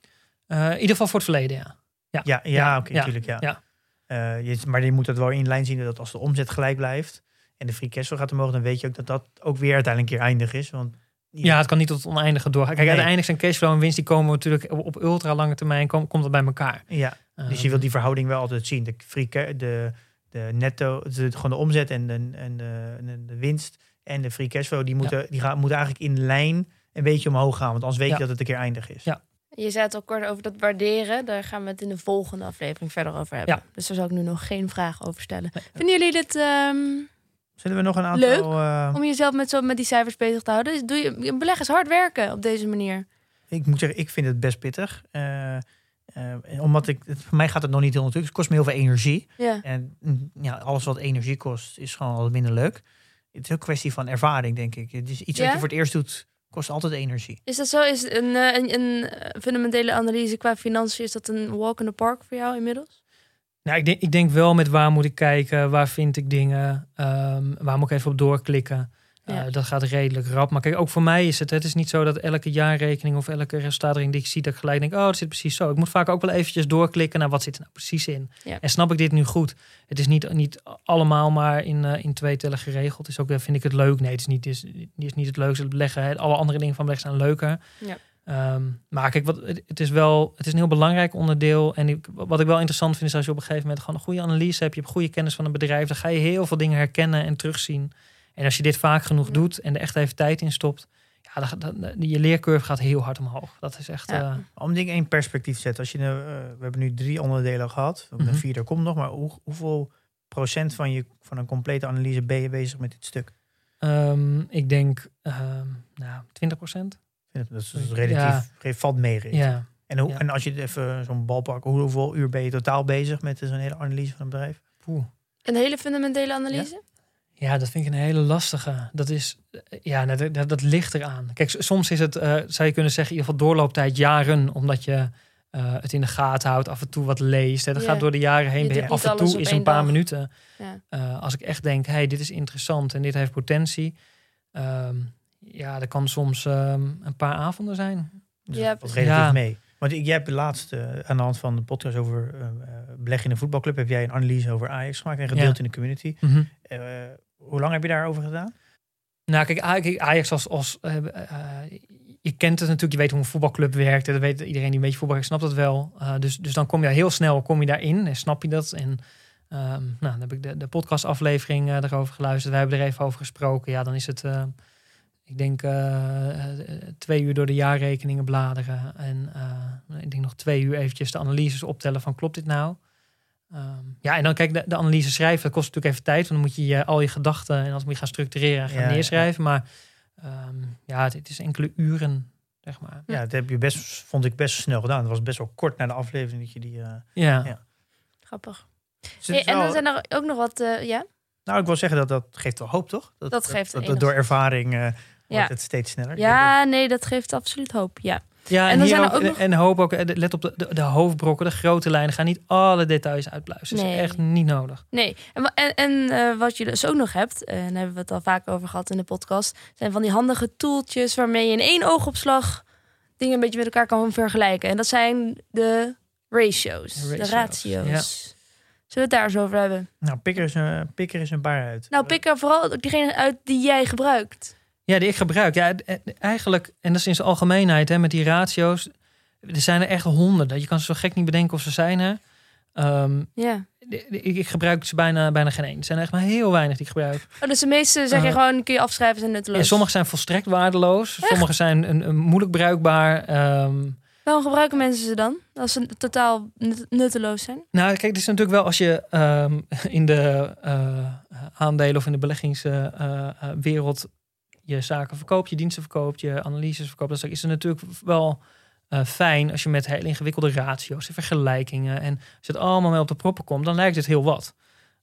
Eh, in ieder geval voor het verleden, ja. Ja. Ja, ja, Ja, oké, natuurlijk. Ja. ja. Eh, je, maar je moet het wel in lijn zien dat als de omzet gelijk blijft en de free cashflow gaat omhoog, dan weet je ook dat dat ook weer uiteindelijk een keer eindig is. Want Ja, het kan niet tot het oneindige doorgaan. Kijk, Nee. uiteindelijk zijn cashflow en winst, die komen natuurlijk op, ultra lange termijn, kom- komt dat bij elkaar. ja, dus je wilt die verhouding wel altijd zien. De free de, de netto, de, gewoon de omzet en de, en de, en de winst en de free cashflow, die moeten, die gaan, moeten eigenlijk in lijn een beetje omhoog gaan. Want anders weet Ja. je dat het een keer eindig is. Ja. Je zei het al kort over dat waarderen. Daar gaan we het in de volgende aflevering verder over hebben. Ja. Dus daar zal ik nu nog geen vragen over stellen. Vinden jullie dit ehm, Zullen we nog een aantal... Leuk. eh, om jezelf met, zo, met die cijfers bezig te houden? Doe je, beleg is hard werken op deze manier. ik moet zeggen, ik vind het best pittig. Eh, eh, omdat ik, het, voor mij gaat het nog niet heel natuurlijk. Het kost me heel veel energie. Ja. En mm, ja, alles wat energie kost, is gewoon wat minder leuk. Het is ook een kwestie van ervaring, denk ik. Het is iets Ja? wat je voor het eerst doet, kost altijd energie. Is dat zo? Is een, eh, een, een eh, fundamentele analyse qua financiën, is dat een walk in the park voor jou inmiddels? Nou, ik denk, ik denk wel met waar moet ik kijken, waar vind ik dingen, ehm, waar moet ik even op doorklikken. Eh, Ja. dat gaat redelijk rap. Maar kijk, ook voor mij is het, het is niet zo dat elke jaarrekening of elke resultaatrekening die ik zie, dat ik gelijk denk, oh, dat zit precies zo. Ik moet vaak ook wel eventjes doorklikken naar wat zit er nou precies in. Ja. En snap ik dit nu goed? Het is niet, niet allemaal maar in, eh, in twee tellen geregeld. Het is ook, eh, vind ik het leuk? Nee, het is niet, het is, niet het leukste. Het beleggen, hè. alle andere dingen van beleggen zijn leuker. Ja. Ehm, maar kijk, wat, het, het is wel, het is een heel belangrijk onderdeel. En ik, wat ik wel interessant vind, is als je op een gegeven moment gewoon een goede analyse hebt, je hebt goede kennis van een bedrijf, dan ga je heel veel dingen herkennen en terugzien. En als je dit vaak genoeg Ja. doet en er echt even tijd in stopt, ja, dan, dan, je leercurve gaat heel hard omhoog. Dat is echt. Ja. eh, Om dingen in perspectief te zetten. Als je, nou, eh, we hebben nu drie onderdelen gehad. Een Mhm. vierde komt nog. Maar hoe, hoeveel procent van, je, van een complete analyse ben je bezig met dit stuk? ehm, ik denk, ehm nou, 20 procent. Dat is dus relatief, Ja. valt mee. Ja. En, hoe, Ja. en als je het even zo'n bal pakt, hoe- hoeveel uur ben je totaal bezig met zo'n hele analyse van een bedrijf? Poeh. Een hele fundamentele analyse? Ja, dat vind ik een hele lastige. Dat is, ja, dat, dat, dat ligt eraan. Kijk, soms is het, eh, zou je kunnen zeggen, in ieder geval doorlooptijd jaren, omdat je eh, het in de gaten houdt, af en toe wat leest. Hè. Dat Ja. gaat door de jaren heen. Je af en toe is een paar dag. minuten. Ja. Eh, als ik echt denk, hey, dit is interessant en dit heeft potentie. ehm, ja, dat kan soms ehm, een paar avonden zijn. Dus Ja, dat valt precies. relatief Ja. mee. Want jij hebt laatst uh, aan de hand van de podcast over uh, beleggen in een voetbalclub, heb jij een analyse over Ajax gemaakt en gedeeld Ja. in de community. Mhm. Uh, hoe lang heb je daarover gedaan? Nou, kijk, Aj- Ajax als, als je kent het natuurlijk, je weet hoe een voetbalclub werkt. Dat weet iedereen die een beetje voetbal snapt dat wel. Dus, dus dan kom je heel snel kom je daarin en snap je dat. En um, nou, dan heb ik de, de podcastaflevering erover geluisterd. Wij hebben er even over gesproken. Ja, dan is het, ik denk, uh, twee uur door de jaarrekeningen bladeren. En uh, ik denk nog twee uur eventjes de analyses optellen van klopt dit nou? Um, ja, en dan kijk, de, de analyse schrijven, dat kost natuurlijk even tijd. Want dan moet je, je al je gedachten en als moet je gaan structureren en gaan ja, neerschrijven. Ja. Maar um, ja, het, het, is enkele uren, zeg maar. Ja, dat heb je best, vond ik best snel gedaan. Het was best wel kort na de aflevering dat je die... Uh, ja. ja. Grappig. Dus Hey, en dan zijn er ook nog wat, uh, ja? Nou, ik wil zeggen dat dat geeft wel hoop, toch? Dat, dat geeft dat, dat Door ervaring uh, wordt het steeds sneller. Ja, nee, dat geeft absoluut hoop, ja. Ja, En en, dan hier zijn ook, ook nog- en hoop ook, eh, let op de, de, de hoofdbrokken, de grote lijnen. Ga niet alle details uitpluizen. Dat is echt niet nodig. Nee, en, en, en eh, wat je dus ook nog hebt, en daar hebben we het al vaak over gehad in de podcast, zijn van die handige toeltjes waarmee je in één oogopslag dingen een beetje met elkaar kan vergelijken. En dat zijn de ratios, De de ratios. Zullen we het daar eens over hebben? Nou, pik er eens, een- pik er eens een paar uit. Nou, pik er vooral diegene uit die jij gebruikt. Ja, die ik gebruik. Ja, eh, eigenlijk, en dat is in zijn algemeenheid hè, met die ratio's. Er zijn er echt honderden. Je kan ze zo gek niet bedenken of ze zijn er. Ehm, Ja. ik, ik gebruik ze bijna, bijna geen één. Er zijn echt maar heel weinig die ik gebruik. Oh, dus de meeste zeg je Eh, gewoon, kun je afschrijven, zijn nutteloos. En sommige zijn volstrekt waardeloos. Sommige zijn een, een moeilijk bruikbaar. Ehm, Waarom gebruiken mensen ze dan? Als ze totaal nut- nutteloos zijn? Nou, kijk, het is natuurlijk wel als je ehm, in de eh, aandelen of in de beleggingswereld je zaken verkoopt, je diensten verkoopt, je analyses verkoopt, dan is het natuurlijk wel eh, fijn als je met hele ingewikkelde ratio's en vergelijkingen en als je het allemaal mee op de proppen komt, dan lijkt het heel wat.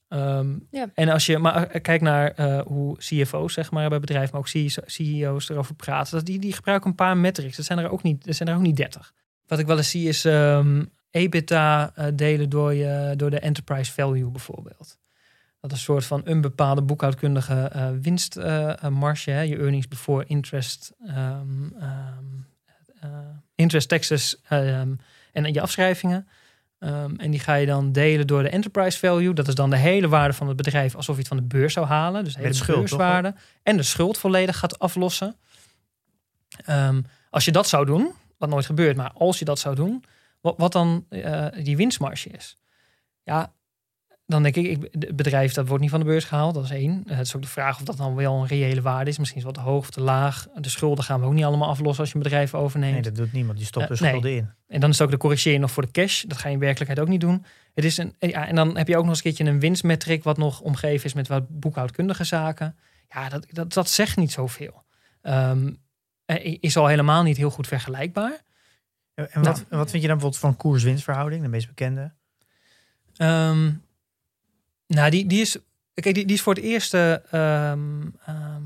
Ehm, Ja. En als je maar eh, kijkt naar eh, hoe CFO's zeg maar bij bedrijven, maar ook CEO's CEO's erover praten, dat die, die gebruiken een paar metrics. Dat zijn er ook niet, er zijn er ook niet 30. Wat ik wel eens zie is ehm EBITDA delen door, je, door de enterprise value bijvoorbeeld. Dat is een soort van een bepaalde boekhoudkundige eh winstmarge, hè, je earnings before interest, ehm, ehm, eh, interest taxes ehm, en je afschrijvingen. En die ga je dan delen door de enterprise value. Dat is dan de hele waarde van het bedrijf alsof je het van de beurs zou halen. Dus de hele schuld, toch? beurswaarde. En de schuld volledig gaat aflossen. Als je dat zou doen, wat nooit gebeurt, maar als je dat zou doen, wat, wat dan eh, die winstmarge is. Ja, dan denk ik, ik, het bedrijf dat wordt niet van de beurs gehaald, dat is één. Eh, het is ook de vraag of dat dan wel een reële waarde is. Misschien is het wat te hoog of te laag. De schulden gaan we ook niet allemaal aflossen als je een bedrijf overneemt. Nee, dat doet niemand. Die stopt Eh, er nee. schulden in. En dan is het ook de corrigeer je nog voor de cash. Dat ga je in werkelijkheid ook niet doen. Het is een, ja, en dan heb je ook nog eens een keertje een winstmetric... wat nog omgeven is met wat boekhoudkundige zaken. Ja, dat, dat, dat zegt niet zoveel. Eh, is al helemaal niet heel goed vergelijkbaar. En wat, wat vind je dan bijvoorbeeld van koers-winstverhouding, de meest bekende? Ehm, nou, die, die, is, kijk, die, die is voor het eerste... ehm, ehm,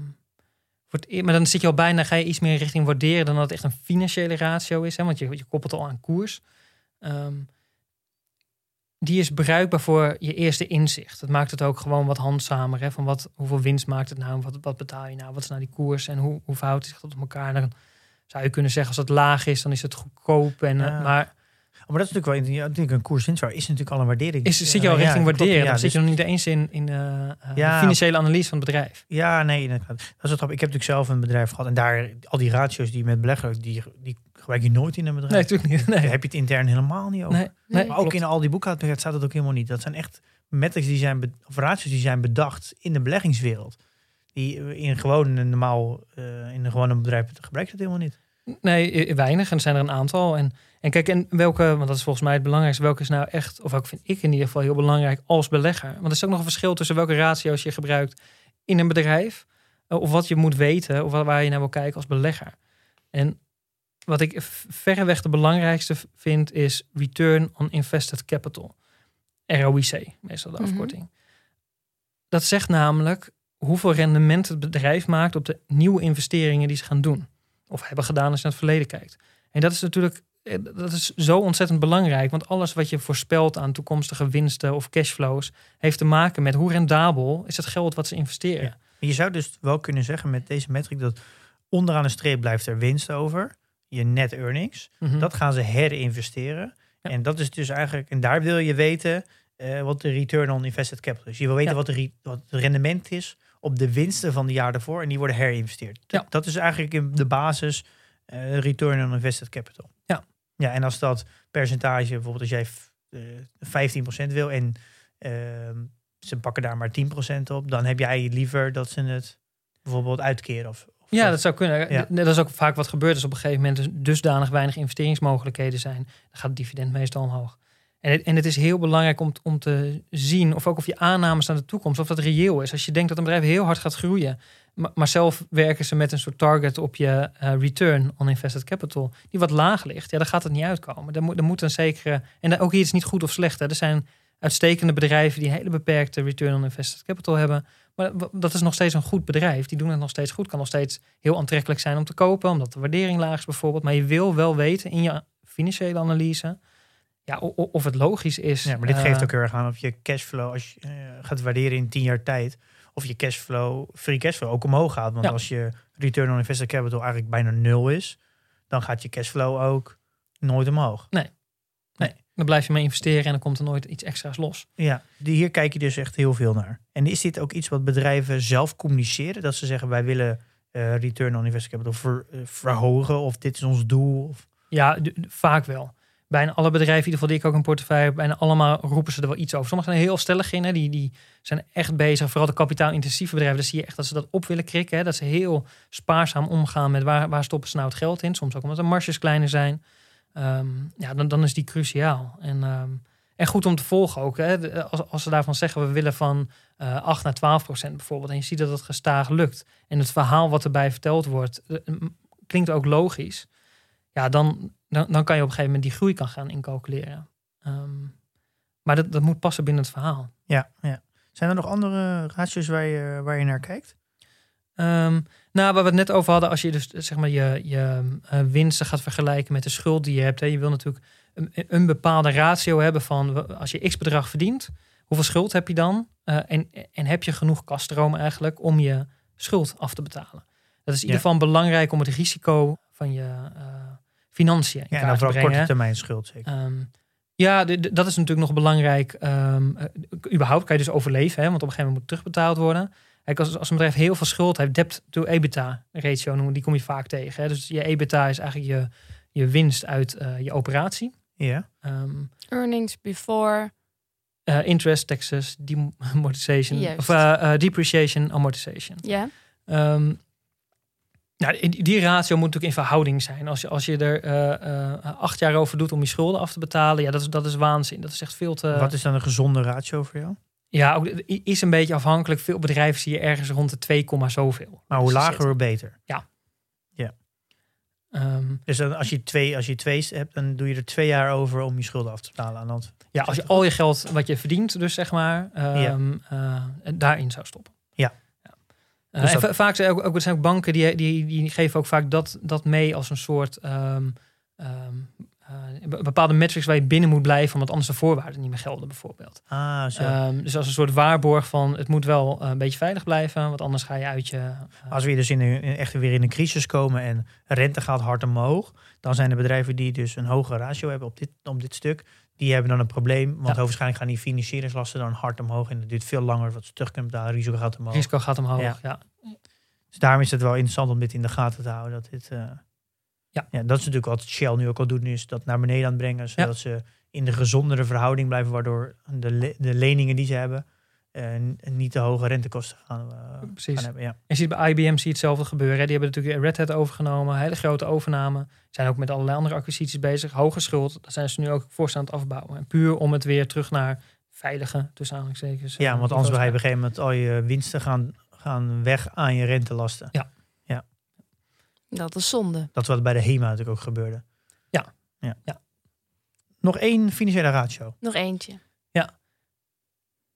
voor het, e- maar dan zit je al bijna, ga je iets meer richting waarderen... dan dat het echt een financiële ratio is. Hè? Want je, je koppelt al aan koers. Ehm, die is bruikbaar voor je eerste inzicht. Dat maakt het ook gewoon wat handzamer. Hè? Van wat, hoeveel winst maakt het nou? Wat, wat betaal je nou? Wat is nou die koers? En hoe, hoe verhoudt zich dat op elkaar? Dan zou je kunnen zeggen, als het laag is, dan is het goedkoop. En, eh, Ja. Maar maar dat is natuurlijk wel ja, natuurlijk een koers-winstverhouding is natuurlijk al een waardering. is, zit je al Ja, richting klopt, waarderen? ja, dan zit je dus- nog niet eens in, in eh, eh, Ja. de financiële analyse van het bedrijf. Ja, nee, inderdaad. dat is grappig. Ik heb natuurlijk zelf een bedrijf gehad en daar al die ratio's die je met beleggen, die, die gebruik je nooit in een bedrijf. Nee, natuurlijk niet. Daar Nee. heb je het intern helemaal niet over. Nee, nee, maar ook klopt. in al die boekhoudingen staat het ook helemaal niet. Dat zijn echt metrics die zijn, of ratio's die zijn bedacht in de beleggingswereld. Die in gewoon een normaal, eh, in een gewone bedrijf gebruik je dat helemaal niet. Nee, eh, weinig. En er zijn er een aantal. En, en kijk, en welke, want dat is volgens mij het belangrijkste, welke is nou echt, of welke vind ik in ieder geval heel belangrijk als belegger. Want er is ook nog een verschil tussen welke ratio's je gebruikt in een bedrijf, eh, of wat je moet weten, of waar- je naar wil kijken als belegger. En wat ik verreweg de belangrijkste vind, is Return on Invested Capital. ROIC, meestal de Mhm. afkorting. Dat zegt namelijk hoeveel rendement het bedrijf maakt op de nieuwe investeringen die ze gaan doen. Of hebben gedaan als je naar het verleden kijkt. En dat is natuurlijk dat is zo ontzettend belangrijk. Want alles wat je voorspelt aan toekomstige winsten of cashflows... heeft te maken met hoe rendabel is het geld wat ze investeren. Ja. Je zou dus wel kunnen zeggen met deze metric dat onderaan de streep blijft er winst over. Je net earnings. Mhm. Dat gaan ze herinvesteren. Ja. En dat is dus eigenlijk, en daar wil je weten eh, wat de return on invested capital is. Je wil weten Ja. wat, de wat het rendement is op de winsten van de jaar daarvoor en die worden herinvesteerd. Dat is eigenlijk in de basis eh, return on invested capital. Ja. En als dat percentage, bijvoorbeeld als jij f- eh, 15% wil en ehm, ze pakken daar maar 10% op, dan heb jij liever dat ze het bijvoorbeeld uitkeren of, of Ja, dat zou kunnen. Ja. Dat is ook vaak wat gebeurt als op een gegeven moment dus dusdanig weinig investeringsmogelijkheden zijn. Dan gaat het dividend meestal omhoog. En het, en het is heel belangrijk om, te zien of ook of je aannames naar de toekomst, of dat reëel is. Als je denkt dat een bedrijf heel hard gaat groeien, maar, maar zelf werken ze met een soort target op je eh, return on invested capital, die wat laag ligt, ja, dan gaat het niet uitkomen. Er moet, er moet een zekere, en dan ook hier is niet goed of slecht. Hè. Er zijn uitstekende bedrijven die een hele beperkte return on invested capital hebben. Maar dat is nog steeds een goed bedrijf. Die doen het nog steeds goed. Kan nog steeds heel aantrekkelijk zijn om te kopen, omdat de waardering laag is bijvoorbeeld. Maar je wil wel weten in je financiële analyse ja, of het logisch is. Ja, maar dit geeft eh, ook heel erg aan of je cashflow, als je eh, gaat waarderen in 10 jaar tijd, of je cashflow, free cashflow ook omhoog gaat. Want Ja. als je return on invested capital eigenlijk bijna nul is, dan gaat je cashflow ook nooit omhoog. Dan blijf je mee investeren en dan komt er nooit iets extra's los. Ja, hier kijk je dus echt heel veel naar. En is dit ook iets wat bedrijven zelf communiceren? Dat ze zeggen wij willen eh, return on invested capital ver- verhogen of dit is ons doel? Of, Ja, vaak wel. Bijna alle bedrijven, in ieder geval die ik ook in portefeuille heb, bijna allemaal roepen ze er wel iets over. Sommigen zijn heel stellig in, hè. Die, die zijn echt bezig. Vooral de kapitaalintensieve bedrijven, daar zie je echt dat ze dat op willen krikken. Hè. Dat ze heel spaarzaam omgaan met waar, waar stoppen ze nou het geld in. Soms ook omdat de marges kleiner zijn. Ehm, ja, dan, dan is die cruciaal. En, ehm, en goed om te volgen ook. Hè. Als, als ze daarvan zeggen, we willen van eh 8 naar 12 procent bijvoorbeeld. En je ziet dat het gestaag lukt. En het verhaal wat erbij verteld wordt, eh, klinkt ook logisch. Ja, dan, dan, dan kan je op een gegeven moment die groei kan gaan incalculeren. Ehm, maar dat, dat moet passen binnen het verhaal. ja, ja. Zijn er nog andere ratios waar je, waar je naar kijkt? Ehm, nou, waar we het net over hadden, als je dus zeg maar je, je eh, winsten gaat vergelijken met de schuld die je hebt. Hè, je wil natuurlijk een, een bepaalde ratio hebben van als je x bedrag verdient, hoeveel schuld heb je dan? Eh, en, en heb je genoeg kaststroom eigenlijk om je schuld af te betalen? Dat is in ieder geval belangrijk om het risico van je eh, financiën in Ja, en dan vooral brengen. korte termijn schuld zeker. Ehm, ja, de- de- dat is natuurlijk nog belangrijk. Ehm, eh, überhaupt kan je dus overleven, hè, want op een gegeven moment moet terugbetaald worden. Kijk, als, als een bedrijf heel veel schuld heeft, debt to EBITDA ratio noemen, die kom je vaak tegen. Hè. Dus je EBITDA is eigenlijk je, je winst uit eh, je operatie. ja. Ehm, Earnings before. eh, interest, taxes, amortization, Juist. of depreciation, amortization. Ja. Ehm, nou, die- ratio moet natuurlijk in verhouding zijn. Als je, als je er eh, eh, acht jaar over doet om je schulden af te betalen, ja, dat is, dat is waanzin. Dat is echt veel te. Wat is dan een gezonde ratio voor jou? Ja, ook, is een beetje afhankelijk. Veel bedrijven zie je ergens rond de 2, komma zoveel. Maar hoe Dus lager, zitten. hoe beter. Ehm, Dus dan, als je twee, als je twee hebt, dan doe je er twee jaar over om je schulden af te betalen. Aan dat. ja, als je al je geld wat je verdient, dus zeg maar, ehm, eh, daarin zou stoppen. Eh, Dus en dat- va- vaak zijn ook, ook, er zijn ook banken die, die, die geven ook vaak dat, dat mee als een soort ehm, ehm, be- bepaalde metrics waar je binnen moet blijven, omdat anders de voorwaarden niet meer gelden, bijvoorbeeld. Ah, zo. Ehm, dus als een soort waarborg van het moet wel eh, een beetje veilig blijven, want anders ga je uit je. eh, Als we dus in een, echt weer in een crisis komen en rente gaat hard omhoog, dan zijn er bedrijven die dus een hogere ratio hebben op dit, op dit stuk. Die hebben dan een probleem, want Ja. waarschijnlijk gaan die financieringslasten dan hard omhoog en het duurt veel langer wat ze terug kunnen betalen. Risico gaat omhoog. risico gaat omhoog. Ja. Ja. Dus daarom is het wel interessant om dit in de gaten te houden. Dat, dit, Ja. ja, dat is natuurlijk wat Shell nu ook al doet, nu is dat naar beneden aan het brengen, zodat ze in de gezondere verhouding blijven, waardoor de, le- de leningen die ze hebben eh, niet te hoge rentekosten gaan, eh, Precies. gaan hebben. Ja. En je ziet bij IBM zie je hetzelfde gebeuren. hè. Die hebben natuurlijk Red Hat overgenomen, hele grote overname. Zijn ook met allerlei andere acquisities bezig. Hoge schuld, dat zijn ze nu ook voorstaan aan het afbouwen. En puur om het weer terug naar veilige, tussen aanhalingstekens. Ja, eh, want anders ga je op een gegeven moment al je winsten gaan, gaan weg aan je rentelasten. Dat is zonde. Dat wat bij de HEMA natuurlijk ook gebeurde. Ja. ja. Ja. Nog één financiële ratio. Nog eentje.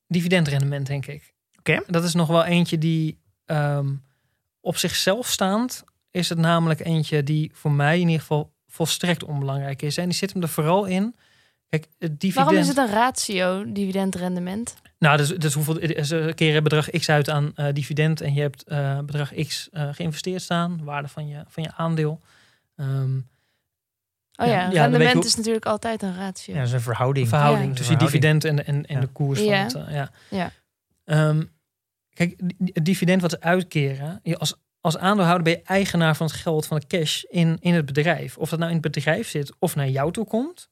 dividendrendement, denk ik. Oké. Dat is nog wel eentje die ehm, op zichzelf staand is het namelijk eentje die voor mij in ieder geval volstrekt onbelangrijk is. En die zit hem er vooral in. Kijk, het dividend. Waarom is het een ratio, dividendrendement? Nou, dus, dus hoeveel ze keren bedrag X uit aan eh, dividend en je hebt eh, bedrag X eh, geïnvesteerd staan, waarde van je, van je aandeel. Ehm, Oh Ja, ja, rendement hoe- is natuurlijk altijd een ratio. Ja, dat is een verhouding. verhouding Ja. tussen Verhouding. dividend en, en, en Ja. de koers van Ja. het. eh, ja. Ja. Ehm, kijk, het dividend wat ze uitkeren, je als, als aandeelhouder ben je eigenaar van het geld, van de cash in, in het bedrijf. Of dat nou in het bedrijf zit of naar jou toe komt,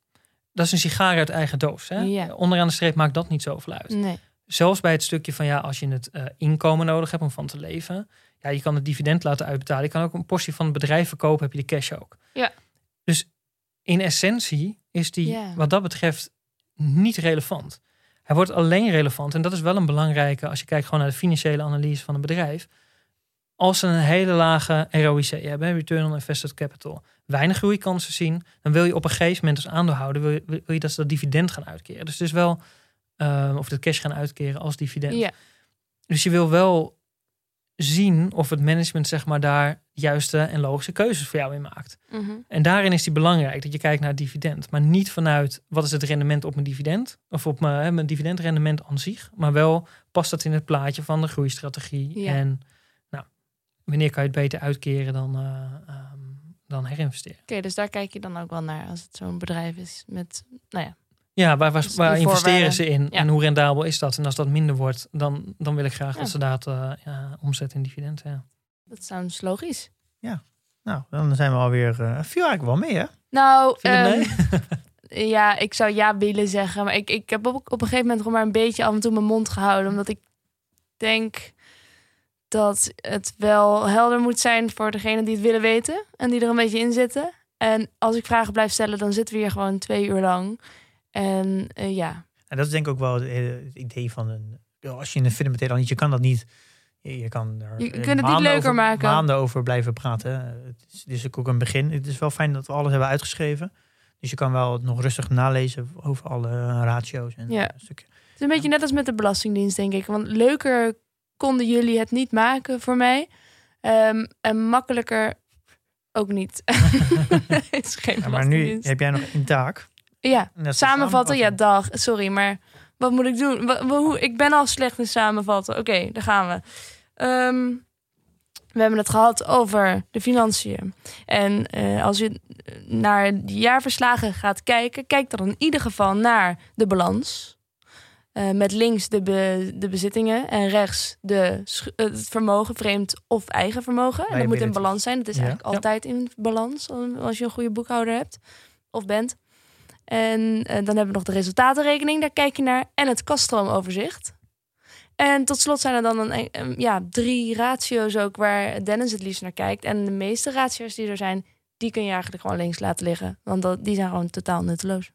dat is een sigaar uit eigen doos. Hè? Ja. Onderaan de streep maakt dat niet zoveel uit. Nee. Zelfs bij het stukje van ja, als je het eh, inkomen nodig hebt om van te leven, ja, je kan het dividend laten uitbetalen. Je kan ook een portie van het bedrijf verkopen, heb je de cash ook. Ja. Dus in essentie is die Ja. wat dat betreft niet relevant. Hij wordt alleen relevant, en dat is wel een belangrijke als je kijkt gewoon naar de financiële analyse van een bedrijf. Als ze een hele lage ROIC hebben, return on invested capital, weinig groeikansen zien, dan wil je op een gegeven moment als aandeelhouder wil je, wil je dat ze dat dividend gaan uitkeren. Dus het is wel, eh, of de cash gaan uitkeren als dividend. Ja. dus je wil wel zien of het management zeg maar daar juiste en logische keuzes voor jou in maakt. Mhm. En daarin is die belangrijk dat je kijkt naar het dividend. Maar niet vanuit wat is het rendement op mijn dividend. Of op mijn, hè, mijn dividendrendement aan zich. Maar wel past dat in het plaatje van de groeistrategie. Ja. En wanneer kan je het beter uitkeren dan, eh, ehm, dan herinvesteren. Oké, dus daar kijk je dan ook wel naar als het zo'n bedrijf is met, nou ja, Ja, waar, waar, Dus waar investeren ze in? Ja. En hoe rendabel is dat? En als dat minder wordt, dan, dan wil ik graag Ja. dat ze dat eh ja, omzetten in dividend. Ja. dat sounds logisch. Nou, dan zijn we alweer... eh viel eigenlijk wel mee, hè? Nou, ehm, ja, ik zou ja willen zeggen. Maar ik, ik heb op, op een gegeven moment gewoon maar een beetje af en toe mijn mond gehouden. Omdat ik denk dat het wel helder moet zijn voor degene die het willen weten. En die er een beetje in zitten. En als ik vragen blijf stellen, dan zitten we hier gewoon twee uur lang. En eh, ja, En dat is denk ik ook wel het, het idee van een... Als je een fundamenteel niet, je kan dat niet... Je, kan er Je eh, kunt het niet leuker over, maken. maanden over blijven praten. Het is, het is ook een begin. Het is wel fijn dat we alles hebben uitgeschreven. Dus je kan wel het nog rustig nalezen over alle eh, ratio's en Ja. stukken. het is een beetje net als met de Belastingdienst, denk ik. Want leuker konden jullie het niet maken voor mij. Ehm, en makkelijker ook niet. Het is geen Ja, maar nu heb jij nog een taak. Ja, samenvatten, ja, dag. Sorry, maar wat moet ik doen? Hoe, ik ben al slecht in samenvatten. Oké, daar gaan we. Ehm, we hebben het gehad over de financiën. En eh, als je naar de jaarverslagen gaat kijken, kijk dan in ieder geval naar de balans. Eh, met links de, be- de bezittingen en rechts de, eh, het vermogen, vreemd of eigen vermogen. En dat moet in balans zijn. Dat is Ja. eigenlijk altijd in balans als je een goede boekhouder hebt of bent. En eh, dan hebben we nog de resultatenrekening, daar kijk je naar. En het kaststroomoverzicht. En tot slot zijn er dan een, een- ja, drie ratio's ook waar Dennis het liefst naar kijkt. En de meeste ratio's die er zijn, die kun je eigenlijk gewoon links laten liggen. Want dat, die zijn gewoon totaal nutteloos.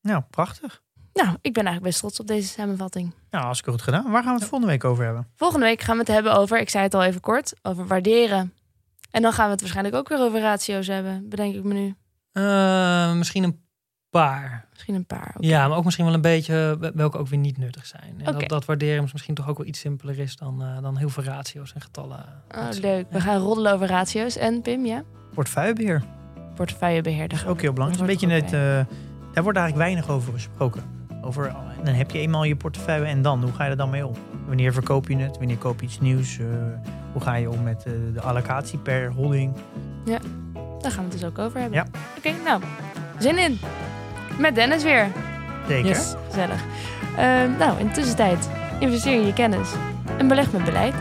Nou, prachtig. Nou, ik ben eigenlijk best trots op deze samenvatting. Nou, hartstikke goed gedaan. Waar gaan we het volgende week over hebben? Volgende week gaan we het hebben over, ik zei het al even kort, over waarderen. En dan gaan we het waarschijnlijk ook weer over ratio's hebben, bedenk ik me nu. Eh, misschien een paar. Misschien een paar. Ja, maar ook misschien wel een beetje wel- welke ook weer niet nuttig zijn. En Oké. dat, dat waarderen misschien toch ook wel iets simpeler is dan, eh, dan heel veel ratio's en getallen. Oh, leuk. We gaan roddelen over ratio's. En Pim, ja? Portefeuillebeheer. Portefeuillebeheer. Dat is ook heel belangrijk. Dat is een beetje eh, daar wordt eigenlijk weinig over gesproken. Over, dan heb je eenmaal je portefeuille en dan? Hoe ga je er dan mee om? Wanneer verkoop je het? Wanneer koop je iets nieuws? Eh, hoe ga je om met eh, de allocatie per holding? Daar gaan we het dus ook over hebben. Ja. Oké, nou. Zin in. Met Dennis weer. Zeker. Yes, gezellig. Ehm, nou, in de tussentijd investeer in je kennis en beleg met beleid.